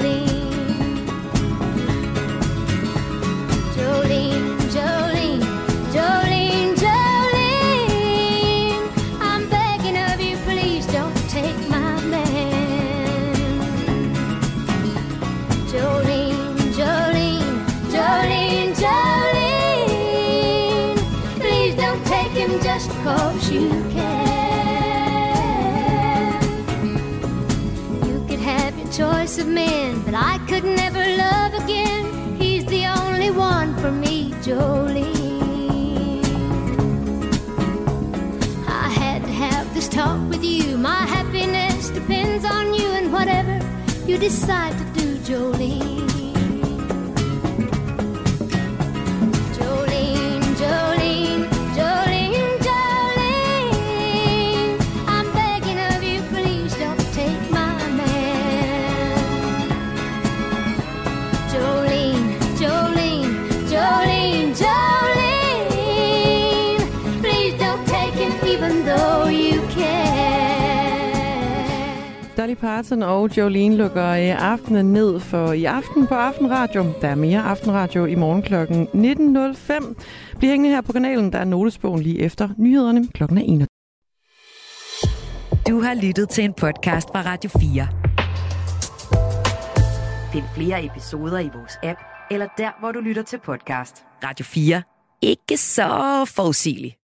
Decide to do, Jolene. Dolly Parton og Jolene lukker øh, aftenen ned for i aften på Aftenradio. Der er mere Aftenradio i morgen kl. 19.05. Bliv hængende her på kanalen. Der er notesbogen lige efter nyhederne kl. 21. Du har lyttet til en podcast fra Radio 4. Find flere episoder i vores app, eller der, hvor du lytter til podcast. Radio 4. Ikke så forudsigeligt.